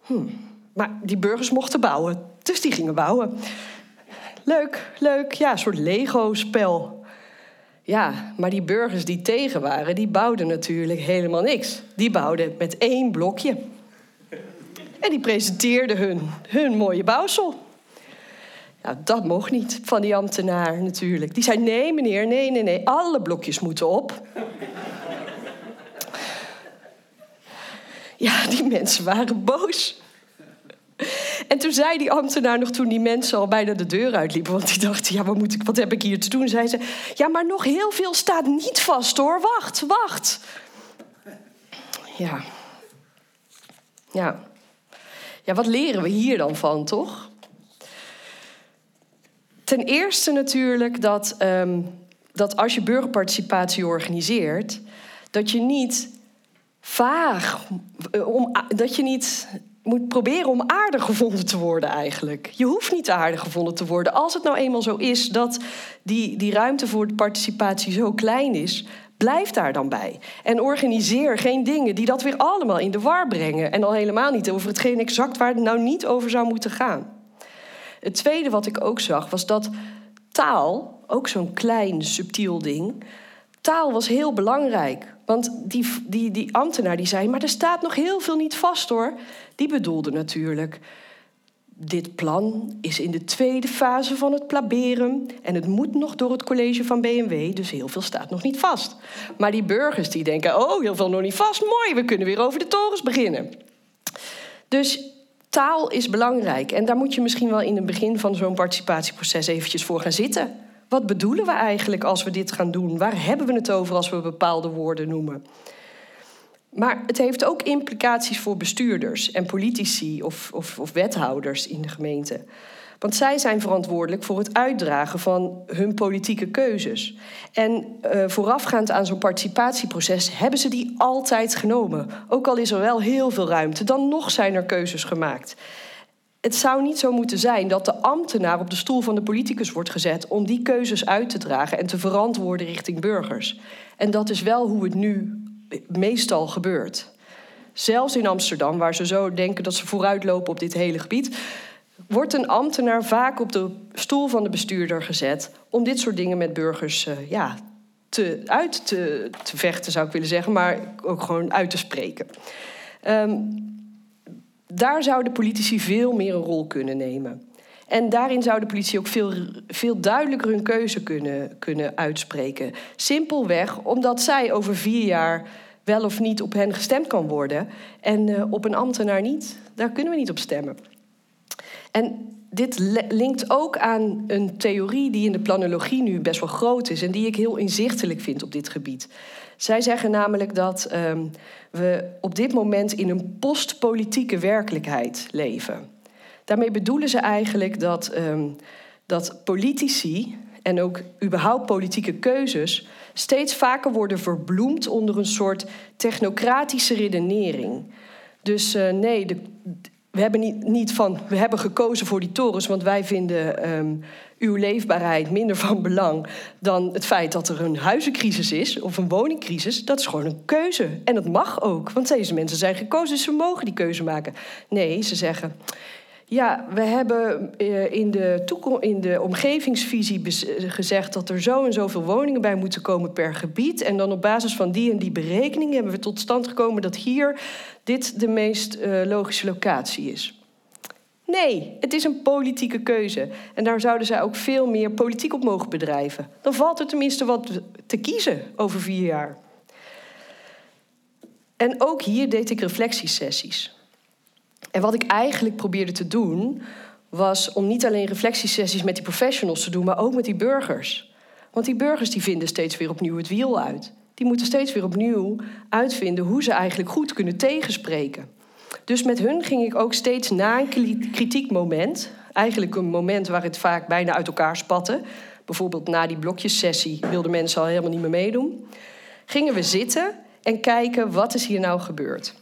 Hmm. Maar die burgers mochten bouwen, dus die gingen bouwen. Leuk, leuk, ja, een soort Lego-spel. Ja, maar die burgers die tegen waren, die bouwden natuurlijk helemaal niks. Die bouwden met één blokje. En die presenteerden hun, hun mooie bouwsel. Nou, dat mocht niet van die ambtenaar natuurlijk. Die zei: nee, meneer, nee, nee, nee, alle blokjes moeten op. Ja, die mensen waren boos. En toen zei die ambtenaar nog toen die mensen al bijna de deur uitliepen... want die dachten, ja, wat, moet ik, wat heb ik hier te doen? Zei ze, ja, maar nog heel veel staat niet vast, hoor. Wacht, wacht. Ja. Ja. Ja, wat leren we hier dan van, toch? Ten eerste natuurlijk dat, um, dat als je burgerparticipatie organiseert... dat je niet vaag, eh, om, dat je niet moet proberen om aardig gevonden te worden eigenlijk. Je hoeft niet aardig gevonden te worden. Als het nou eenmaal zo is dat die, die ruimte voor participatie zo klein is... Blijf daar dan bij. En organiseer geen dingen die dat weer allemaal in de war brengen. En al helemaal niet over hetgeen exact waar het nou niet over zou moeten gaan. Het tweede wat ik ook zag was dat taal, ook zo'n klein subtiel ding, taal was heel belangrijk. Want die, die, die ambtenaar die zei, maar er staat nog heel veel niet vast hoor. Die bedoelde natuurlijk dit plan is in de tweede fase van het plaberen en het moet nog door het college van BMW, dus heel veel staat nog niet vast. Maar die burgers die denken, oh, heel veel nog niet vast, mooi, we kunnen weer over de torens beginnen. Dus taal is belangrijk en daar moet je misschien wel in het begin van zo'n participatieproces eventjes voor gaan zitten. Wat bedoelen we eigenlijk als we dit gaan doen? Waar hebben we het over als we bepaalde woorden noemen? Maar het heeft ook implicaties voor bestuurders en politici of, of, of, wethouders in de gemeente. Want zij zijn verantwoordelijk voor het uitdragen van hun politieke keuzes. En uh, voorafgaand aan zo'n participatieproces hebben ze die altijd genomen. Ook al is er wel heel veel ruimte, dan nog zijn er keuzes gemaakt. Het zou niet zo moeten zijn dat de ambtenaar op de stoel van de politicus wordt gezet om die keuzes uit te dragen en te verantwoorden richting burgers. En dat is wel hoe het nu meestal gebeurt. Zelfs in Amsterdam, waar ze zo denken dat ze vooruitlopen op dit hele gebied, wordt een ambtenaar vaak op de stoel van de bestuurder gezet om dit soort dingen met burgers uh, ja, te, uit te, te, vechten, zou ik willen zeggen, maar ook gewoon uit te spreken. Um, daar zouden politici veel meer een rol kunnen nemen. En daarin zou de politie ook veel, veel duidelijker hun keuze kunnen, kunnen uitspreken. Simpelweg omdat zij over vier jaar wel of niet op hen gestemd kan worden. En uh, op een ambtenaar niet. Daar kunnen we niet op stemmen. En dit linkt ook aan een theorie die in de planologie nu best wel groot is en die ik heel inzichtelijk vind op dit gebied. Zij zeggen namelijk dat um, we op dit moment in een postpolitieke werkelijkheid leven. Daarmee bedoelen ze eigenlijk dat, um, dat politici en ook überhaupt politieke keuzes steeds vaker worden verbloemd onder een soort technocratische redenering. Dus uh, nee, de, we hebben niet, niet van we hebben gekozen voor die torens, want wij vinden um, uw leefbaarheid minder van belang dan het feit dat er een huizencrisis is of een woningcrisis. Dat is gewoon een keuze. En dat mag ook, want deze mensen zijn gekozen, dus ze mogen die keuze maken. Nee, ze zeggen. Ja, we hebben eh, in de, in de omgevingsvisie gezegd dat er zo en zoveel woningen bij moeten komen per gebied. En dan op basis van die en die berekening hebben we tot stand gekomen dat hier dit de meest uh, logische locatie is. Nee, het is een politieke keuze. En daar zouden zij ook veel meer politiek op mogen bedrijven. Dan valt er tenminste wat te kiezen over vier jaar. En ook hier deed ik reflectiesessies. En wat ik eigenlijk probeerde te doen, was om niet alleen reflectiesessies met die professionals te doen, maar ook met die burgers. Want die burgers die vinden steeds weer opnieuw het wiel uit. Die moeten steeds weer opnieuw uitvinden hoe ze eigenlijk goed kunnen tegenspreken. Dus met hun ging ik ook steeds na een kritiek moment, eigenlijk een moment waar het vaak bijna uit elkaar spatte. Bijvoorbeeld na die blokjessessie wilden mensen al helemaal niet meer meedoen. Gingen we zitten en kijken wat is hier nou gebeurd.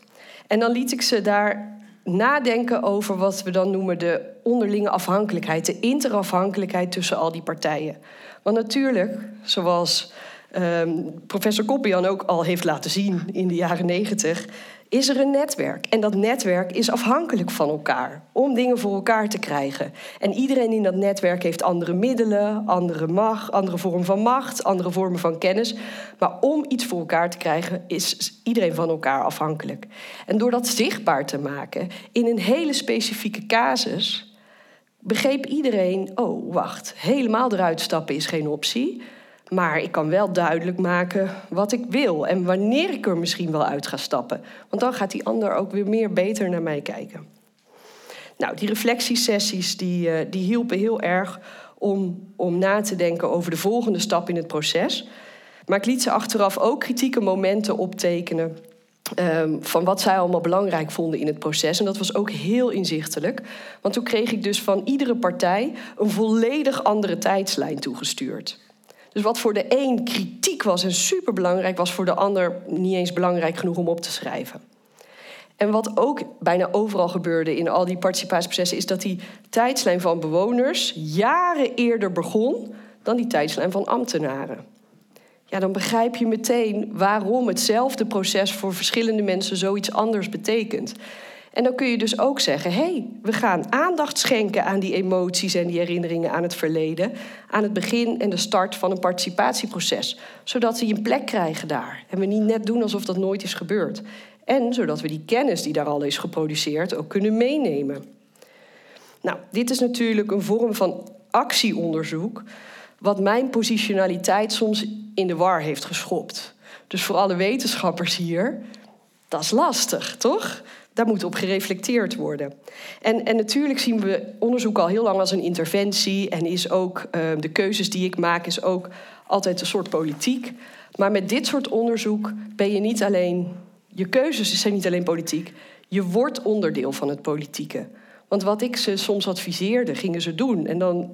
En dan liet ik ze daar nadenken over wat we dan noemen de onderlinge afhankelijkheid, de interafhankelijkheid tussen al die partijen. Want natuurlijk, zoals um, professor Koppian ook al heeft laten zien in de jaren negentig, is er een netwerk. En dat netwerk is afhankelijk van elkaar om dingen voor elkaar te krijgen. En iedereen in dat netwerk heeft andere middelen, andere macht, andere vormen van macht, andere vormen van kennis. Maar om iets voor elkaar te krijgen is iedereen van elkaar afhankelijk. En door dat zichtbaar te maken in een hele specifieke casus, begreep iedereen: oh wacht, helemaal eruit stappen is geen optie. Maar ik kan wel duidelijk maken wat ik wil en wanneer ik er misschien wel uit ga stappen. Want dan gaat die ander ook weer meer beter naar mij kijken. Nou, die reflectiesessies die, uh, die hielpen heel erg om, om na te denken over de volgende stap in het proces. Maar ik liet ze achteraf ook kritieke momenten optekenen. Um, van wat zij allemaal belangrijk vonden in het proces. En dat was ook heel inzichtelijk. Want toen kreeg ik dus van iedere partij een volledig andere tijdslijn toegestuurd. Dus wat voor de een kritiek was en superbelangrijk, was voor de ander niet eens belangrijk genoeg om op te schrijven. En wat ook bijna overal gebeurde in al die participatieprocessen, is dat die tijdslijn van bewoners jaren eerder begon dan die tijdslijn van ambtenaren. Ja, dan begrijp je meteen waarom hetzelfde proces voor verschillende mensen zoiets anders betekent. En dan kun je dus ook zeggen: hé, hey, we gaan aandacht schenken aan die emoties en die herinneringen aan het verleden, aan het begin en de start van een participatieproces, zodat die een plek krijgen daar en we niet net doen alsof dat nooit is gebeurd. En zodat we die kennis die daar al is geproduceerd ook kunnen meenemen. Nou, dit is natuurlijk een vorm van actieonderzoek, wat mijn positionaliteit soms in de war heeft geschopt. Dus voor alle wetenschappers hier, dat is lastig, toch? Daar moet op gereflecteerd worden. En, en natuurlijk zien we onderzoek al heel lang als een interventie. En is ook uh, de keuzes die ik maak, is ook altijd een soort politiek. Maar met dit soort onderzoek ben je niet alleen. Je keuzes zijn niet alleen politiek. Je wordt onderdeel van het politieke. Want wat ik ze soms adviseerde, gingen ze doen. En dan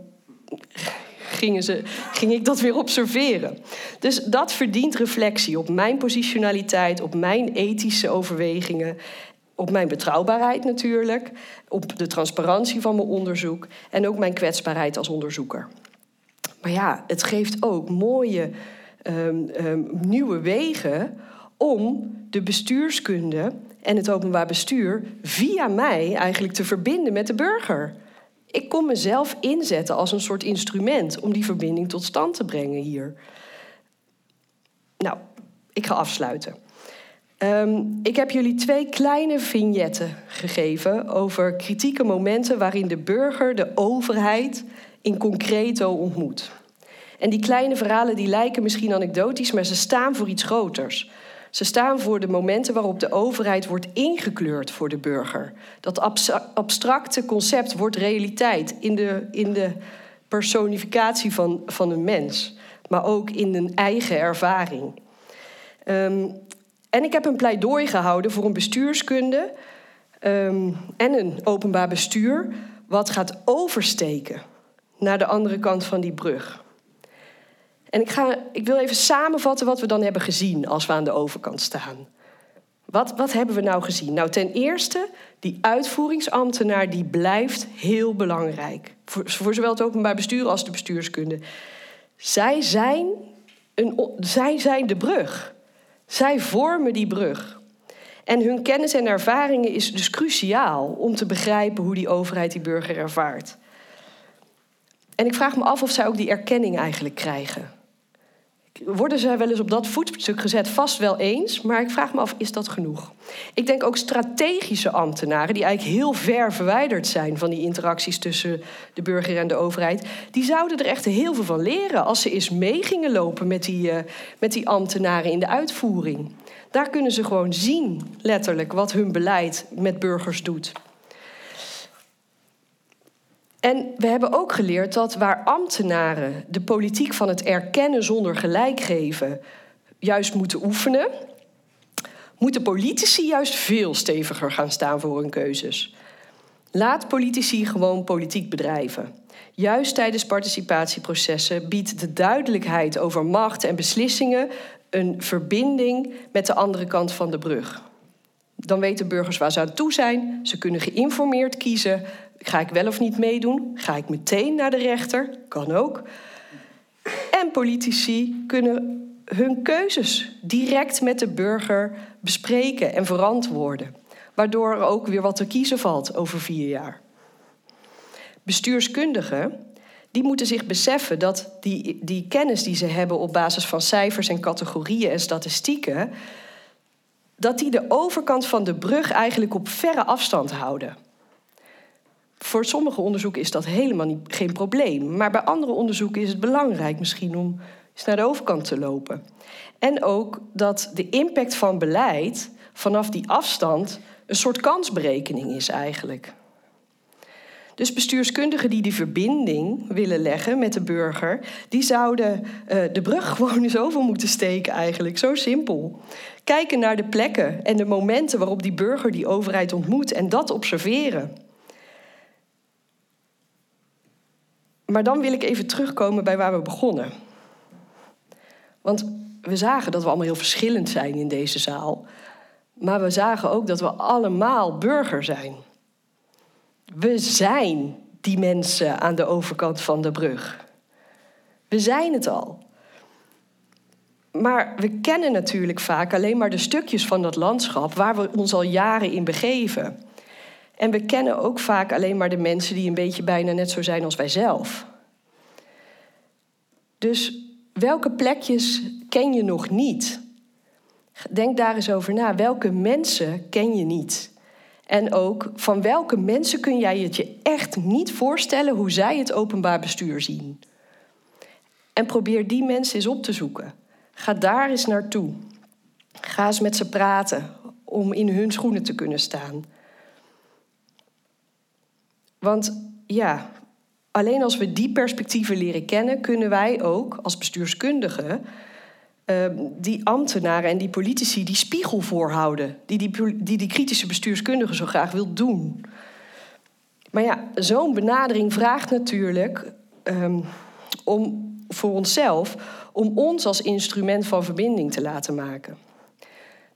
gingen ze, ging ik dat weer observeren. Dus dat verdient reflectie op mijn positionaliteit, op mijn ethische overwegingen. Op mijn betrouwbaarheid natuurlijk, op de transparantie van mijn onderzoek en ook mijn kwetsbaarheid als onderzoeker. Maar ja, het geeft ook mooie um, um, nieuwe wegen om de bestuurskunde en het openbaar bestuur via mij eigenlijk te verbinden met de burger. Ik kon mezelf inzetten als een soort instrument om die verbinding tot stand te brengen hier. Nou, ik ga afsluiten. Um, ik heb jullie twee kleine vignetten gegeven over kritieke momenten waarin de burger de overheid in concreto ontmoet. En die kleine verhalen die lijken misschien anekdotisch, maar ze staan voor iets groters. Ze staan voor de momenten waarop de overheid wordt ingekleurd voor de burger. Dat abstracte concept wordt realiteit in de, in de personificatie van, van een mens, maar ook in een eigen ervaring. Um, en ik heb een pleidooi gehouden voor een bestuurskunde um, en een openbaar bestuur wat gaat oversteken naar de andere kant van die brug. En ik, ga, ik wil even samenvatten wat we dan hebben gezien als we aan de overkant staan. Wat, wat hebben we nou gezien? Nou, ten eerste, die uitvoeringsambtenaar die blijft heel belangrijk. Voor, voor zowel het openbaar bestuur als de bestuurskunde. Zij zijn, een, zij zijn de brug. Zij vormen die brug. En hun kennis en ervaringen is dus cruciaal om te begrijpen hoe die overheid die burger ervaart. En ik vraag me af of zij ook die erkenning eigenlijk krijgen worden zij wel eens op dat voetstuk gezet? Vast wel eens, maar ik vraag me af, is dat genoeg? Ik denk ook strategische ambtenaren, die eigenlijk heel ver verwijderd zijn van die interacties tussen de burger en de overheid, die zouden er echt heel veel van leren als ze eens mee gingen lopen met die, uh, met die ambtenaren in de uitvoering. Daar kunnen ze gewoon zien, letterlijk, wat hun beleid met burgers doet. En we hebben ook geleerd dat waar ambtenaren de politiek van het erkennen zonder gelijk geven juist moeten oefenen, moeten politici juist veel steviger gaan staan voor hun keuzes. Laat politici gewoon politiek bedrijven. Juist tijdens participatieprocessen biedt de duidelijkheid over macht en beslissingen een verbinding met de andere kant van de brug. Dan weten burgers waar ze aan toe zijn, ze kunnen geïnformeerd kiezen, Ga ik wel of niet meedoen? Ga ik meteen naar de rechter? Kan ook. En politici kunnen hun keuzes direct met de burger bespreken en verantwoorden. Waardoor er ook weer wat te kiezen valt over vier jaar. Bestuurskundigen die moeten zich beseffen dat die, die kennis die ze hebben op basis van cijfers en categorieën en statistieken, dat die de overkant van de brug eigenlijk op verre afstand houden. Voor sommige onderzoeken is dat helemaal geen probleem. Maar bij andere onderzoeken is het belangrijk misschien om eens naar de overkant te lopen. En ook dat de impact van beleid vanaf die afstand een soort kansberekening is eigenlijk. Dus bestuurskundigen die die verbinding willen leggen met de burger, die zouden uh, de brug gewoon eens over moeten steken eigenlijk. Zo simpel. Kijken naar de plekken en de momenten waarop die burger die overheid ontmoet en dat observeren. Maar dan wil ik even terugkomen bij waar we begonnen. Want we zagen dat we allemaal heel verschillend zijn in deze zaal. Maar we zagen ook dat we allemaal burger zijn. We zijn die mensen aan de overkant van de brug. We zijn het al. Maar we kennen natuurlijk vaak alleen maar de stukjes van dat landschap waar we ons al jaren in begeven. En we kennen ook vaak alleen maar de mensen die een beetje bijna net zo zijn als wij zelf. Dus welke plekjes ken je nog niet? Denk daar eens over na. Welke mensen ken je niet? En ook van welke mensen kun jij het je echt niet voorstellen hoe zij het openbaar bestuur zien. En probeer die mensen eens op te zoeken. Ga daar eens naartoe. Ga eens met ze praten om in hun schoenen te kunnen staan. Want ja, alleen als we die perspectieven leren kennen, kunnen wij ook als bestuurskundigen uh, die ambtenaren en die politici die spiegel voorhouden, die die, die die kritische bestuurskundige zo graag wil doen. Maar ja, zo'n benadering vraagt natuurlijk um, om voor onszelf om ons als instrument van verbinding te laten maken.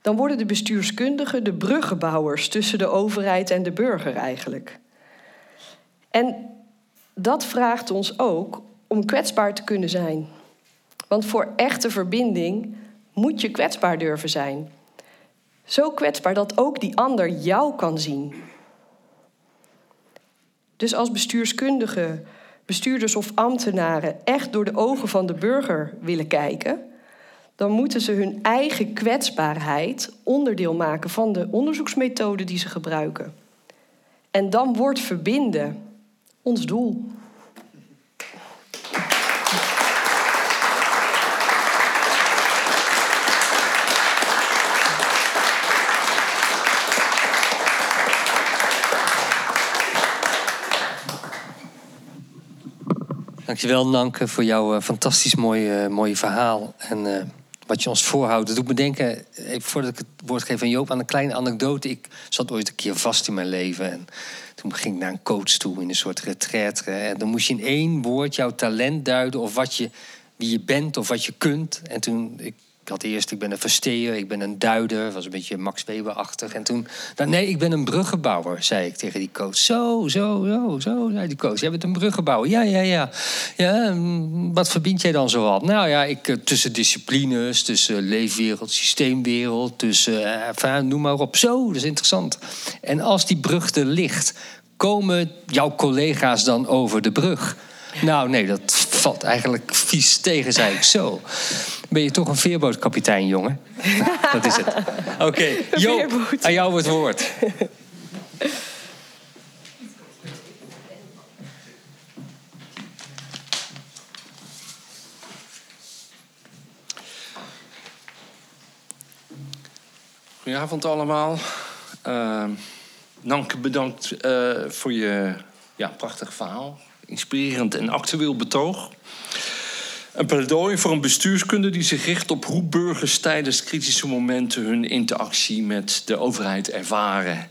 Dan worden de bestuurskundigen de bruggenbouwers tussen de overheid en de burger eigenlijk. En dat vraagt ons ook om kwetsbaar te kunnen zijn. Want voor echte verbinding moet je kwetsbaar durven zijn. Zo kwetsbaar dat ook die ander jou kan zien. Dus als bestuurskundige, bestuurders of ambtenaren echt door de ogen van de burger willen kijken, dan moeten ze hun eigen kwetsbaarheid onderdeel maken van de onderzoeksmethode die ze gebruiken. En dan wordt verbinden ons doel. Dankjewel, Nanke, voor jouw uh, fantastisch mooie, mooie verhaal. En uh, wat je ons voorhoudt. Dat doet me denken, voordat ik het woord geef aan Joop, aan een kleine anekdote. Ik zat ooit een keer vast in mijn leven. En toen ging ik naar een coach toe in een soort retraite. En dan moest je in één woord jouw talent duiden of wat je, wie je bent of wat je kunt. En toen, ik ik had eerst, ik ben een versteer, ik ben een duider. was een beetje Max Weber-achtig. En toen, nou, nee, ik ben een bruggenbouwer, zei ik tegen die coach. Zo, zo, zo, zo, zei die coach. Jij bent een bruggenbouwer. Ja, ja, ja. ja mm, wat verbind jij dan zoal? Nou ja, ik, eh, tussen disciplines, tussen leefwereld, systeemwereld, tussen, uh, noem maar op. Zo, dat is interessant. En als die brug er ligt, komen jouw collega's dan over de brug? Nou, nee, dat valt eigenlijk vies tegen, zei ik zo ben je toch een veerbootkapitein, jongen. dat is het. Oké, okay. Joop, aan jou het woord. Goedenavond allemaal. Uh, Nanke, bedankt uh, voor je ja, prachtig verhaal. Inspirerend en actueel betoog. Een pleidooi voor een bestuurskunde die zich richt op hoe burgers tijdens kritische momenten hun interactie met de overheid ervaren.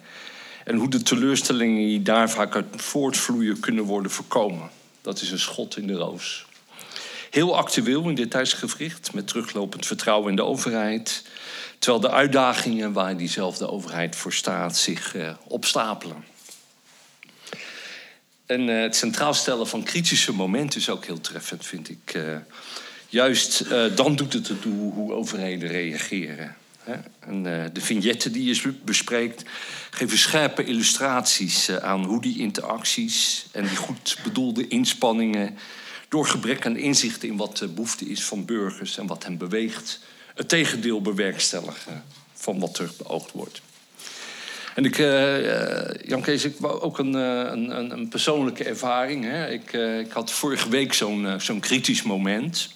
En hoe de teleurstellingen die daar vaak uit voortvloeien kunnen worden voorkomen. Dat is een schot in de roos. Heel actueel in dit tijdsgevricht met teruglopend vertrouwen in de overheid. Terwijl de uitdagingen waar diezelfde overheid voor staat zich uh, opstapelen. En uh, het centraal stellen van kritische momenten is ook heel treffend, vind ik. Uh, juist uh, dan doet het ertoe hoe overheden reageren. Hè? En de vignetten die je bespreekt geven scherpe illustraties aan hoe die interacties en die goed bedoelde inspanningen door gebrek aan inzicht in wat de behoefte is van burgers en wat hen beweegt, het tegendeel bewerkstelligen van wat er beoogd wordt. En ik, uh, Jan Kees, ik wou ook een, een, een, persoonlijke ervaring. Hè. Ik, ik had vorige week zo'n zo'n kritisch moment.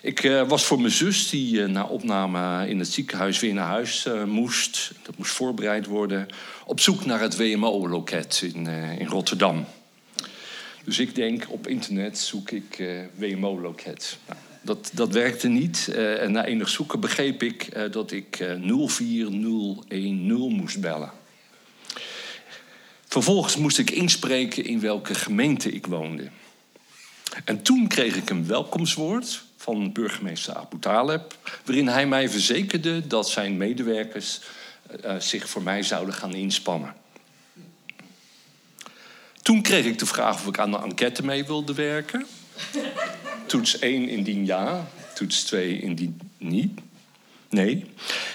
Ik was voor mijn zus, die na opname in het ziekenhuis weer naar huis moest. Dat moest voorbereid worden. Op zoek naar het WMO-loket in, in Rotterdam. Dus ik denk, op internet zoek ik WMO-loket. Nou, dat, dat werkte niet. Uh, en na enig zoeken begreep ik uh, dat ik uh, eh, 04010 moest bellen. Vervolgens moest ik inspreken in welke gemeente ik woonde. En toen kreeg ik een welkomstwoord van burgemeester Abu Taleb... waarin hij mij verzekerde dat zijn medewerkers zich voor mij zouden gaan inspannen. Toen kreeg ik de vraag of ik aan de enquête mee wilde werken... Toets 1 indien ja, toets 2 indien niet. Nee.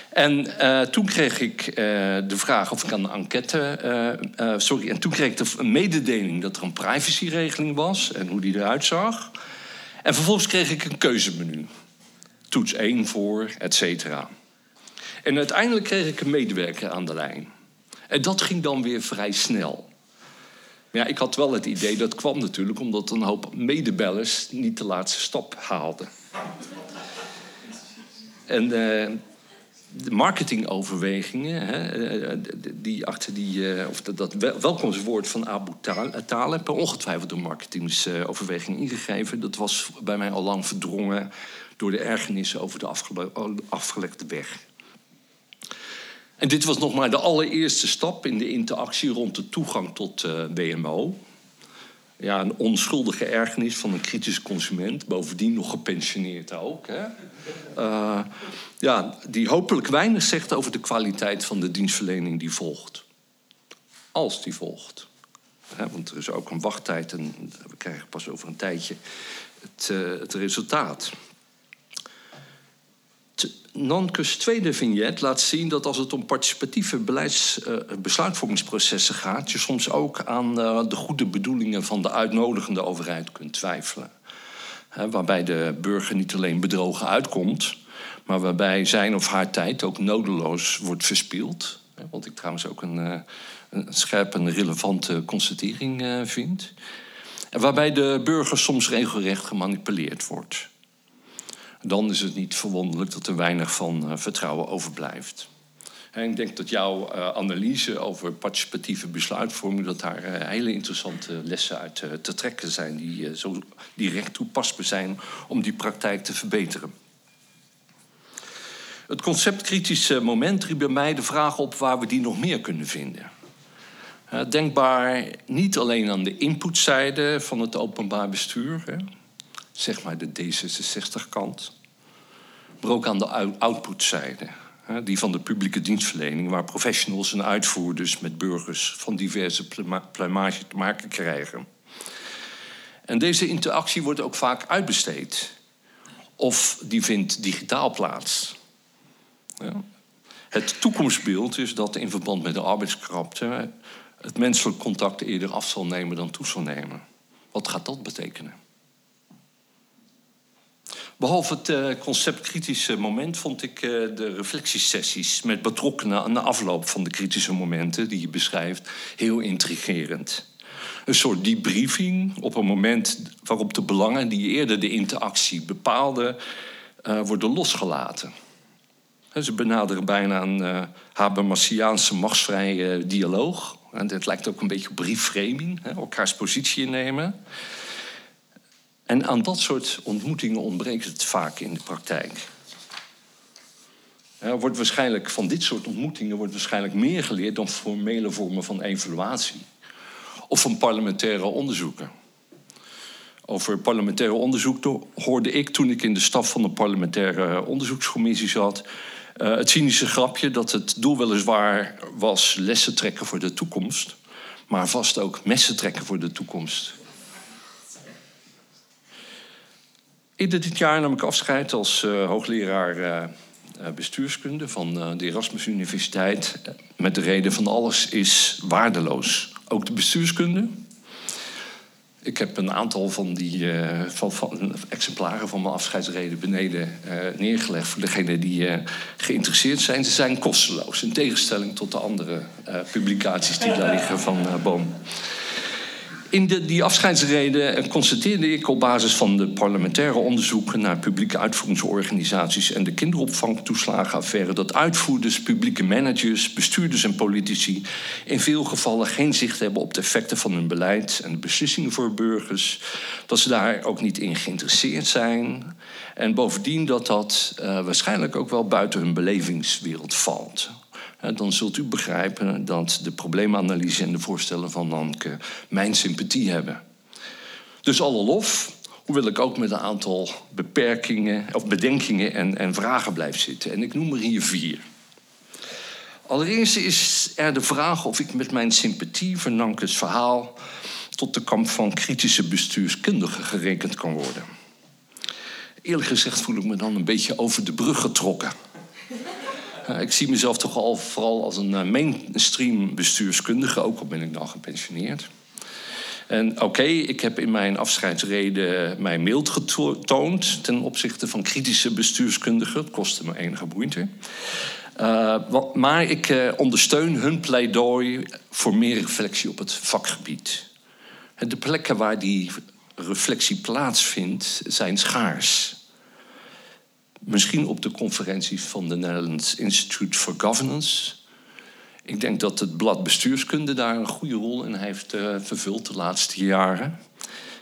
En uh, toen kreeg ik uh, de vraag of ik aan de enquête. Uh, sorry, en toen kreeg ik de mededeling dat er een privacyregeling was en hoe die eruit zag. En vervolgens kreeg ik een keuzemenu. Toets 1 voor, et cetera. En uiteindelijk kreeg ik een medewerker aan de lijn. En dat ging dan weer vrij snel. Maar ja, ik had wel het idee, dat kwam natuurlijk omdat een hoop medebellers niet de laatste stap haalden. En uh, de marketingoverwegingen, hè, eh, die achter die, of dat, welkomstwoord van Abu Talib, per ongetwijfeld door marketingoverwegingen ingegeven. Dat was bij mij al lang verdrongen door de ergernissen over de afgelekte weg. En dit was nog maar de allereerste stap in de interactie rond de toegang tot eh, BMO. Ja, een onschuldige ergernis van een kritische consument, bovendien nog gepensioneerd ook. Hè? Uh, ja, die hopelijk weinig zegt over de kwaliteit van de dienstverlening die volgt. Als die volgt. Want er is ook een wachttijd en we krijgen pas over een tijdje het, uh, het resultaat. Nankes tweede vignet laat zien dat als het om participatieve beleids, uh, besluitvormingsprocessen gaat, je soms ook aan uh, de goede bedoelingen van de uitnodigende overheid kunt twijfelen. He, waarbij de burger niet alleen bedrogen uitkomt, maar waarbij zijn of haar tijd ook nodeloos wordt verspild. Wat ik trouwens ook een, uh, een scherpe en relevante constatering vind. En waarbij de burger soms regelrecht gemanipuleerd wordt dan is het niet verwonderlijk dat er weinig van uh, vertrouwen overblijft. Ik denk dat jouw uh, analyse over participatieve besluitvorming... dat daar uh, hele interessante lessen uit te trekken zijn... die zo direct toepasbaar zijn om die praktijk te verbeteren. Het concept kritische moment riep bij mij de vraag op... waar we die nog meer kunnen vinden. denkbaar niet alleen aan de inputzijde van het openbaar bestuur... Zeg maar de D66-kant maar ook aan de outputzijde. Die van de publieke dienstverlening, waar professionals en uitvoerders met burgers van diverse pluimage te maken krijgen. En deze interactie wordt ook vaak uitbesteed. Of die vindt digitaal plaats. Ja. Het toekomstbeeld is dat in verband met de arbeidskrapte het menselijk contact eerder af zal nemen dan toe zal nemen. Wat gaat dat betekenen? Behalve het uh, concept kritische moment vond ik uh, de reflectiesessies met betrokkenen aan de afloop van de kritische momenten die je beschrijft heel intrigerend. Een soort debriefing op een moment waarop de belangen die eerder de interactie bepaalden uh, worden losgelaten. Ze benaderen bijna een Habermasiaanse machtsvrije dialoog. En het lijkt ook een beetje op briefframing, elkaars positie innemen. En aan dat soort ontmoetingen ontbreekt het vaak in de praktijk. Er wordt waarschijnlijk, van dit soort ontmoetingen wordt waarschijnlijk meer geleerd dan formele vormen van evaluatie of van parlementaire onderzoeken. Over parlementaire onderzoek hoorde ik toen ik in de staf van de parlementaire onderzoekscommissie zat. Uh, het cynische grapje dat het doel weliswaar was lessen trekken voor de toekomst, maar vast ook messen trekken voor de toekomst. Eerder dit jaar nam ik afscheid als uh, hoogleraar uh, bestuurskunde van de Erasmus Universiteit. Met de reden van alles is waardeloos. Ook de bestuurskunde. Ik heb een aantal van die van, van, exemplaren van mijn afscheidsreden beneden neergelegd voor degenen die geïnteresseerd zijn. Ze zijn kosteloos, in tegenstelling tot de andere publicaties die daar liggen van Boom. In de, die afscheidsreden constateerde ik op basis van de parlementaire onderzoeken naar publieke uitvoeringsorganisaties en de kinderopvangtoeslagenaffaire dat uitvoerders, publieke managers, bestuurders en politici in veel gevallen geen zicht hebben op de effecten van hun beleid en de beslissingen voor burgers, dat ze daar ook niet in geïnteresseerd zijn en bovendien dat dat uh, waarschijnlijk ook wel buiten hun belevingswereld valt dan zult u begrijpen dat de probleemanalyse en de voorstellen van Nanke mijn sympathie hebben. Dus alle lof, hoewel ik ook met een aantal beperkingen of bedenkingen en, en vragen blijf zitten. En ik noem er hier vier. Allereerst is er de vraag of ik met mijn sympathie voor Nankes verhaal tot de kamp van kritische bestuurskundigen gerekend kan worden. Eerlijk gezegd voel ik me dan een beetje over de brug getrokken. Eh, ik zie mezelf toch al vooral als een eh, mainstream bestuurskundige, ook al ben ik dan gepensioneerd. En oké, ik heb in mijn afscheidsreden mijn mild getoond ten opzichte van kritische bestuurskundigen. Het kostte me enige moeite. Uh, maar ik ondersteun hun pleidooi voor meer reflectie op het vakgebied. De plekken waar die reflectie plaatsvindt zijn schaars. Misschien op de conferenties van de Netherlands Institute for Governance. Ik denk dat het blad bestuurskunde daar een goede rol in heeft uh, vervuld de laatste jaren.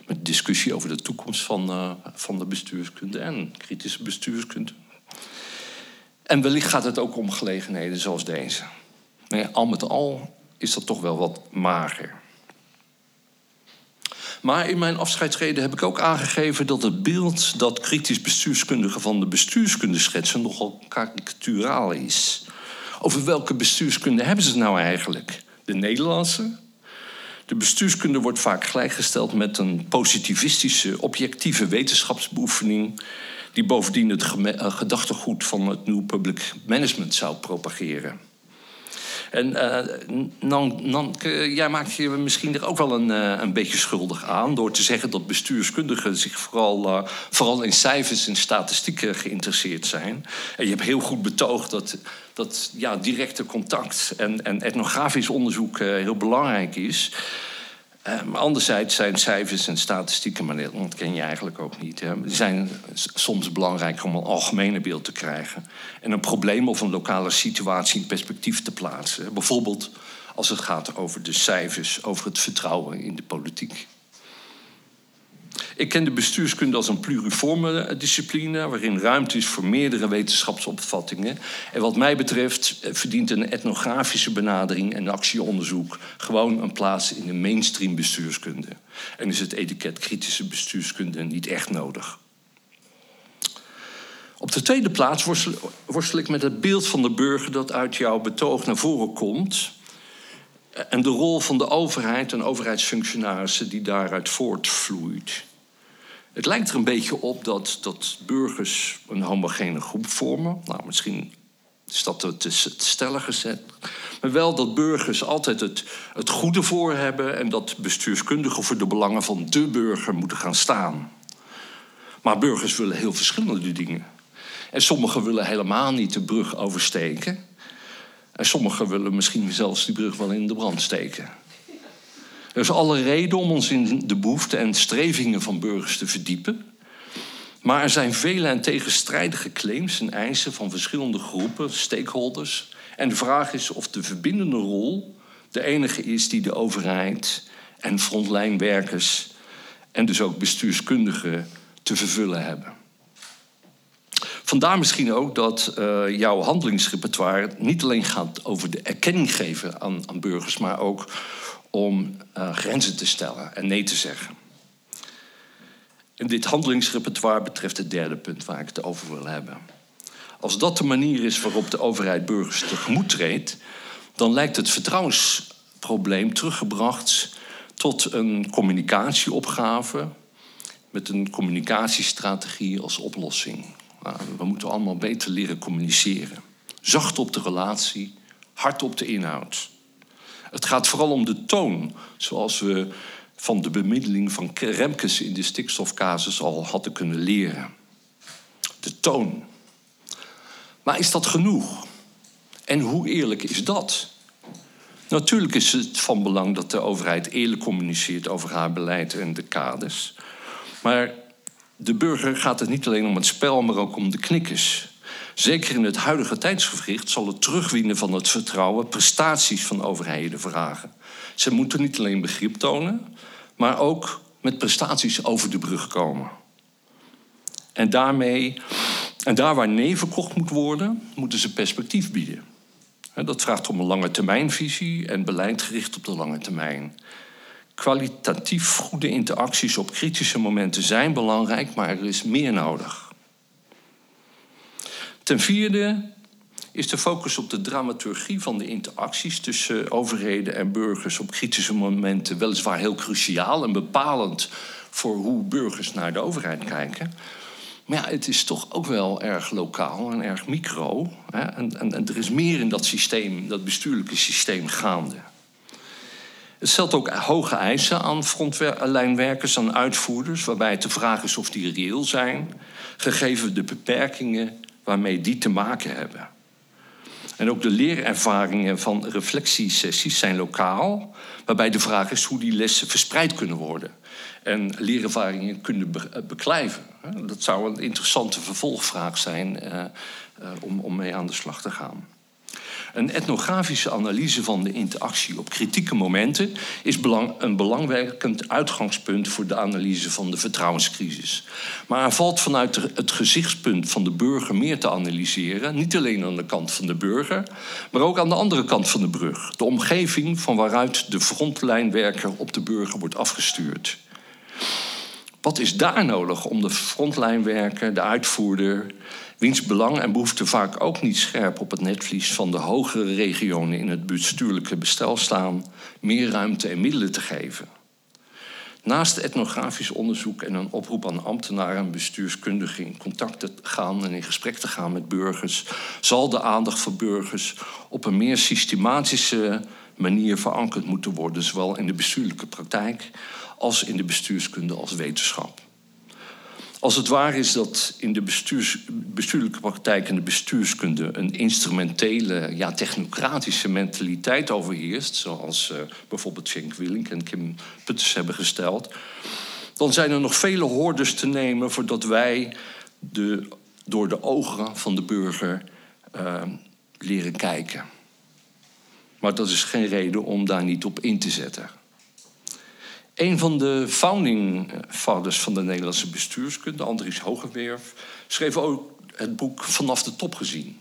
Met discussie over de toekomst van, uh, van de bestuurskunde en kritische bestuurskunde. En wellicht gaat het ook om gelegenheden zoals deze. Maar al met al is dat toch wel wat mager. Maar in mijn afscheidsreden heb ik ook aangegeven dat het beeld dat kritisch bestuurskundigen van de bestuurskunde schetsen nogal karikaturaal is. Over welke bestuurskunde hebben ze nou eigenlijk? De Nederlandse? De bestuurskunde wordt vaak gelijkgesteld met een positivistische, objectieve wetenschapsbeoefening. die bovendien het gedachtegoed van het New Public Management zou propageren. En uh, jij maakt je misschien er ook wel een, uh, een beetje schuldig aan... door te zeggen dat bestuurskundigen zich vooral, uh, vooral in cijfers en statistieken geïnteresseerd zijn. En je hebt heel goed betoogd dat, dat ja, directe contact en, en etnografisch onderzoek heel belangrijk is... Uh, maar anderzijds zijn cijfers en statistieken, maar dat ontken je eigenlijk ook niet. Hè. Die zijn soms belangrijk om een algemene beeld te krijgen. En een probleem of een lokale situatie in perspectief te plaatsen. Bijvoorbeeld als het gaat over de cijfers, over het vertrouwen in de politiek. Ik ken de bestuurskunde als een pluriforme eh, discipline, waarin ruimte is voor meerdere wetenschapsopvattingen. En wat mij betreft eh, verdient een etnografische benadering en actieonderzoek gewoon een plaats in de mainstream bestuurskunde. En is het etiket kritische bestuurskunde niet echt nodig. Op de tweede plaats worstel, worstel ik met het beeld van de burger dat uit jouw betoog naar voren komt. En de rol van de overheid en overheidsfunctionarissen die daaruit voortvloeit. Het lijkt er een beetje op dat, dat burgers een homogene groep vormen. Nou, misschien is dat te, te stellen gezet. Maar wel dat burgers altijd het, het goede voor hebben en dat bestuurskundigen voor de belangen van de burger moeten gaan staan. Maar burgers willen heel verschillende dingen. En sommigen willen helemaal niet de brug oversteken. En sommigen willen misschien zelfs die brug wel in de brand steken. Er is alle reden om ons in de behoeften en strevingen van burgers te verdiepen. Maar er zijn vele en tegenstrijdige claims en eisen van verschillende groepen, stakeholders. En de vraag is of de verbindende rol de enige is die de overheid en frontlijnwerkers en dus ook bestuurskundigen te vervullen hebben. Vandaar misschien ook dat uh, jouw handelingsrepertoire niet alleen gaat over de erkenning geven aan, aan burgers, maar ook om uh, grenzen te stellen en nee te zeggen. En dit handelingsrepertoire betreft het derde punt waar ik het over wil hebben. Als dat de manier is waarop de overheid burgers tegemoet treedt, dan lijkt het vertrouwensprobleem teruggebracht tot een communicatieopgave met een communicatiestrategie als oplossing. Nou, we moeten allemaal beter leren communiceren. Zacht op de relatie, hard op de inhoud. Het gaat vooral om de toon, zoals we van de bemiddeling van Remkes in de stikstofcasus al hadden kunnen leren. De toon. Maar is dat genoeg? En hoe eerlijk is dat? Natuurlijk is het van belang dat de overheid eerlijk communiceert over haar beleid en de kaders. Maar de burger gaat het niet alleen om het spel, maar ook om de knikkers. Zeker in het huidige tijdsgevricht zal het terugwinnen van het vertrouwen prestaties van overheden vragen. Ze moeten niet alleen begrip tonen, maar ook met prestaties over de brug komen. En, daarmee, en daar waar nee verkocht moet worden, moeten ze perspectief bieden. Dat vraagt om een lange termijnvisie en beleid gericht op de lange termijn. Kwalitatief goede interacties op kritische momenten zijn belangrijk, maar er is meer nodig. Ten vierde is de focus op de dramaturgie van de interacties tussen overheden en burgers op kritische momenten weliswaar heel cruciaal en bepalend voor hoe burgers naar de overheid kijken. Maar ja, het is toch ook wel erg lokaal en erg micro. Hè? En, en, en, er is meer in dat systeem, dat bestuurlijke systeem gaande. Het stelt ook hoge eisen aan frontlijnwerkers, aan uitvoerders, waarbij het de vraag is of die reëel zijn, gegeven de beperkingen waarmee die te maken hebben. En ook de leerervaringen van reflectiesessies zijn lokaal, waarbij de vraag is hoe die lessen verspreid kunnen worden en leerervaringen kunnen beklijven. Dat zou een interessante vervolgvraag zijn uh, om, om mee aan de slag te gaan. Een etnografische analyse van de interactie op kritieke momenten is een belangwekkend uitgangspunt voor de analyse van de vertrouwenscrisis. Maar er valt vanuit het gezichtspunt van de burger meer te analyseren, niet alleen aan de kant van de burger, maar ook aan de andere kant van de brug, de omgeving van waaruit de frontlijnwerker op de burger wordt afgestuurd. Wat is daar nodig om de frontlijnwerker, de uitvoerder, wiens belang en behoeften vaak ook niet scherp op het netvlies van de hogere regionen in het bestuurlijke bestel staan, meer ruimte en middelen te geven. Naast etnografisch onderzoek en een oproep aan ambtenaren en bestuurskundigen in contact te gaan en in gesprek te gaan met burgers, zal de aandacht voor burgers op een meer systematische manier verankerd moeten worden, zowel in de bestuurlijke praktijk als in de bestuurskunde als wetenschap. Als het waar is dat in de bestuurs, bestuurlijke praktijk en de bestuurskunde een instrumentele, ja, technocratische mentaliteit overheerst, zoals uh, bijvoorbeeld Cenk Willink en Kim Putters hebben gesteld, dan zijn er nog vele hordes te nemen voordat wij de, door de ogen van de burger uh, leren kijken. Maar dat is geen reden om daar niet op in te zetten. Een van de founding fathers van de Nederlandse bestuurskunde, Andries Hogewerf, schreef ook het boek Vanaf de top gezien.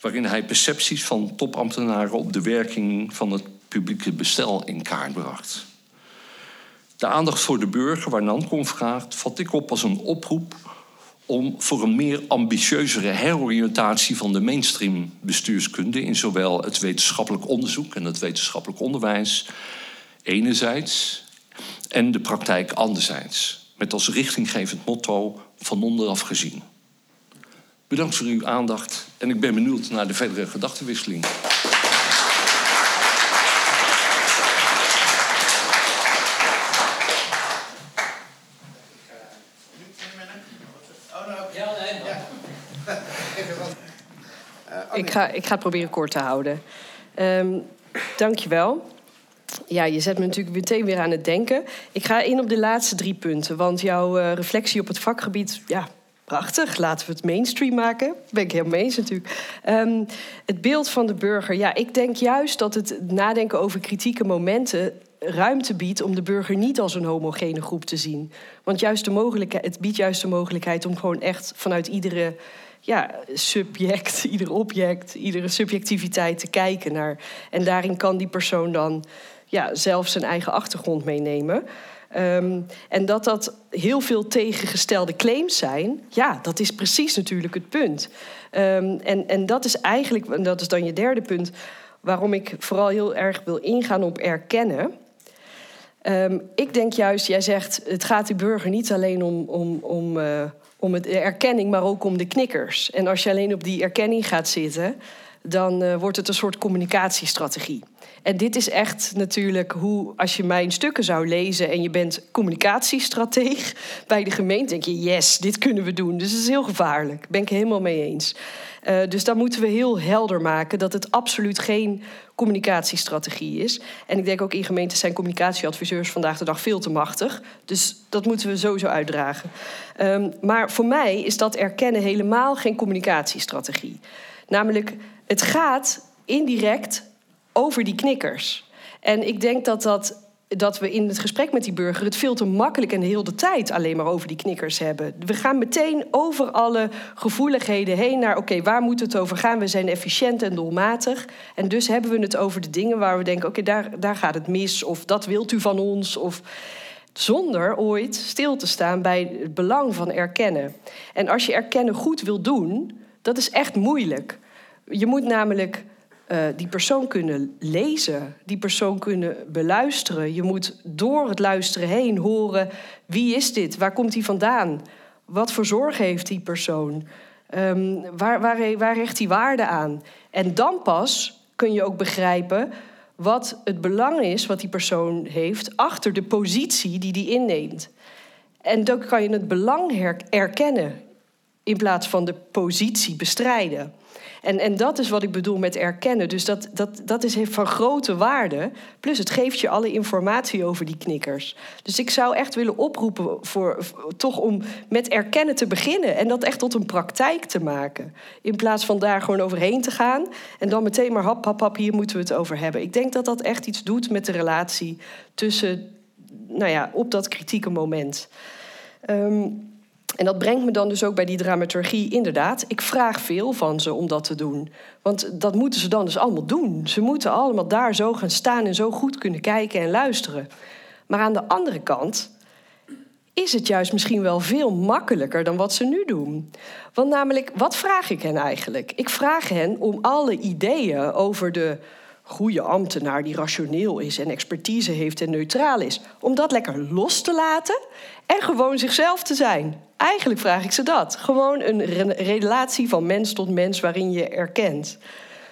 Waarin hij percepties van topambtenaren op de werking van het publieke bestel in kaart bracht. De aandacht voor de burger, waar Nancom vraagt, vat ik op als een oproep om voor een meer ambitieuzere heroriëntatie van de mainstream bestuurskunde in zowel het wetenschappelijk onderzoek en het wetenschappelijk onderwijs enerzijds en de praktijk anderzijds. Met als richtinggevend motto van onderaf gezien. Bedankt voor uw aandacht en ik ben benieuwd naar de verdere gedachtenwisseling. Ik ga, ik ga het proberen kort te houden. Um, Dank je wel ja, je zet me natuurlijk meteen weer aan het denken. Ik ga in op de laatste drie punten. Want jouw uh, reflectie op het vakgebied, ja, prachtig. Laten we het mainstream maken. Ben ik helemaal eens natuurlijk. Um, het beeld van de burger. Ja, ik denk juist dat het nadenken over kritieke momenten ruimte biedt om de burger niet als een homogene groep te zien. Want juist de het biedt juist de mogelijkheid om gewoon echt vanuit iedere ja, subject, ieder object, iedere subjectiviteit te kijken naar. En daarin kan die persoon dan ja, zelf zijn eigen achtergrond meenemen. Um, en dat dat heel veel tegengestelde claims zijn, ja, dat is precies natuurlijk het punt. Um, en, en dat is eigenlijk, en dat is dan je derde punt, waarom ik vooral heel erg wil ingaan op erkennen. Um, ik denk juist, jij zegt, het gaat die burger niet alleen om, om, om, uh, om het, de erkenning, maar ook om de knikkers. En als je alleen op die erkenning gaat zitten, dan uh, wordt het een soort communicatiestrategie. En dit is echt natuurlijk hoe, als je mijn stukken zou lezen en je bent communicatiestrateeg bij de gemeente, denk je, yes, dit kunnen we doen. Dus het is heel gevaarlijk. Daar ben ik helemaal mee eens. Uh, dus dan moeten we heel helder maken dat het absoluut geen communicatiestrategie is. En ik denk ook in gemeenten zijn communicatieadviseurs vandaag de dag veel te machtig. Dus dat moeten we sowieso uitdragen. Um, maar voor mij is dat erkennen helemaal geen communicatiestrategie. Namelijk, het gaat indirect over die knikkers. En ik denk dat, dat, dat we in het gesprek met die burger het veel te makkelijk en heel de tijd alleen maar over die knikkers hebben. We gaan meteen over alle gevoeligheden heen naar: oké, waar moet het over gaan? We zijn efficiënt en doelmatig. En dus hebben we het over de dingen waar we denken: oké, daar, daar gaat het mis. Of dat wilt u van ons. Of zonder ooit stil te staan bij het belang van erkennen. En als je erkennen goed wil doen, dat is echt moeilijk. Je moet namelijk uh, die persoon kunnen lezen, die persoon kunnen beluisteren. Je moet door het luisteren heen horen: wie is dit? Waar komt hij vandaan? Wat voor zorg heeft die persoon? Um, waar, waar, waar hecht hij waarde aan? En dan pas kun je ook begrijpen wat het belang is wat die persoon heeft achter de positie die die inneemt. En dan kan je het belang erkennen in plaats van de positie bestrijden. En, en dat is wat ik bedoel met erkennen. Dus dat, dat, dat is van grote waarde. Plus het geeft je alle informatie over die knikkers. Dus ik zou echt willen oproepen voor, toch om met erkennen te beginnen. En dat echt tot een praktijk te maken. In plaats van daar gewoon overheen te gaan. En dan meteen maar hap, hap, hap, hier moeten we het over hebben. Ik denk dat dat echt iets doet met de relatie tussen, nou ja, op dat kritieke moment. Um, en dat brengt me dan dus ook bij die dramaturgie. Inderdaad, ik vraag veel van ze om dat te doen. Want dat moeten ze dan dus allemaal doen. Ze moeten allemaal daar zo gaan staan en zo goed kunnen kijken en luisteren. Maar aan de andere kant is het juist misschien wel veel makkelijker dan wat ze nu doen. Want namelijk, wat vraag ik hen eigenlijk? Ik vraag hen om alle ideeën over de goede ambtenaar die rationeel is en expertise heeft en neutraal is, om dat lekker los te laten en gewoon zichzelf te zijn. Eigenlijk vraag ik ze dat. Gewoon een relatie van mens tot mens waarin je erkent.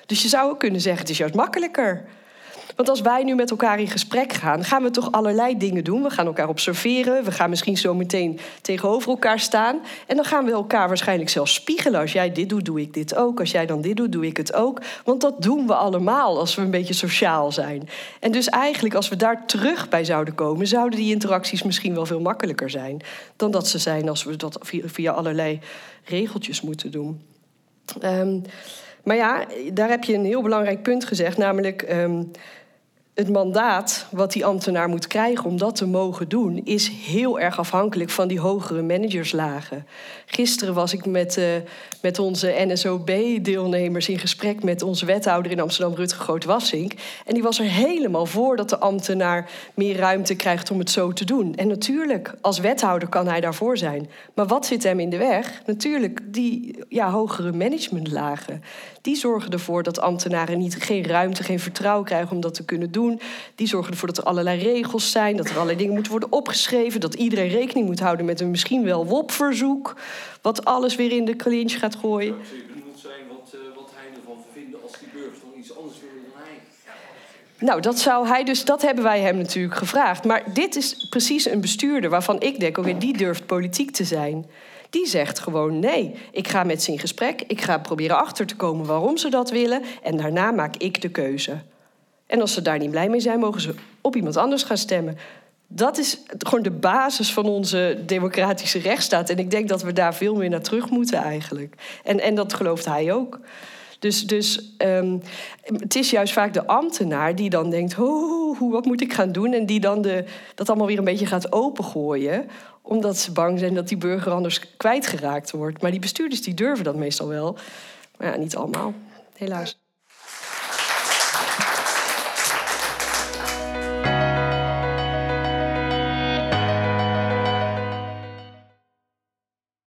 Dus je zou ook kunnen zeggen: het is juist makkelijker. Want als wij nu met elkaar in gesprek gaan, gaan we toch allerlei dingen doen. We gaan elkaar observeren. We gaan misschien zo meteen tegenover elkaar staan. En dan gaan we elkaar waarschijnlijk zelfs spiegelen. Als jij dit doet, doe ik dit ook. Als jij dan dit doet, doe ik het ook. Want dat doen we allemaal als we een beetje sociaal zijn. En dus eigenlijk, als we daar terug bij zouden komen, zouden die interacties misschien wel veel makkelijker zijn. Dan dat ze zijn als we dat via allerlei regeltjes moeten doen. Um, maar ja, daar heb je een heel belangrijk punt gezegd, namelijk um, het mandaat wat die ambtenaar moet krijgen om dat te mogen doen, is heel erg afhankelijk van die hogere managerslagen. Gisteren was ik met, uh, met onze NSOB-deelnemers in gesprek met onze wethouder in Amsterdam, Rutger Groot-Wassink. En die was er helemaal voor dat de ambtenaar meer ruimte krijgt om het zo te doen. En natuurlijk, als wethouder kan hij daarvoor zijn. Maar wat zit hem in de weg? Natuurlijk, die ja, hogere managementlagen. Die zorgen ervoor dat ambtenaren niet, geen ruimte, geen vertrouwen krijgen om dat te kunnen doen. Die zorgen ervoor dat er allerlei regels zijn, dat er allerlei dingen moeten worden opgeschreven, dat iedereen rekening moet houden met een misschien wel WOP-verzoek, wat alles weer in de clinch gaat gooien. Zou je benieuwd zijn wat, wat hij ervan vinden als die burgers dan iets anders willen dan hij? Nou, dat zou hij dus, dat hebben wij hem natuurlijk gevraagd. Maar dit is precies een bestuurder waarvan ik denk, oké, die durft politiek te zijn. Die zegt gewoon nee. Ik ga met ze in gesprek. Ik ga proberen achter te komen waarom ze dat willen. En daarna maak ik de keuze. En als ze daar niet blij mee zijn, mogen ze op iemand anders gaan stemmen. Dat is gewoon de basis van onze democratische rechtsstaat. En ik denk dat we daar veel meer naar terug moeten eigenlijk. En, en dat gelooft hij ook. Dus, dus um, het is juist vaak de ambtenaar die dan denkt: oh, wat moet ik gaan doen? En die dan de, dat allemaal weer een beetje gaat opengooien omdat ze bang zijn dat die burger anders kwijtgeraakt wordt. Maar die bestuurders die durven dat meestal wel. Maar ja, niet allemaal, helaas.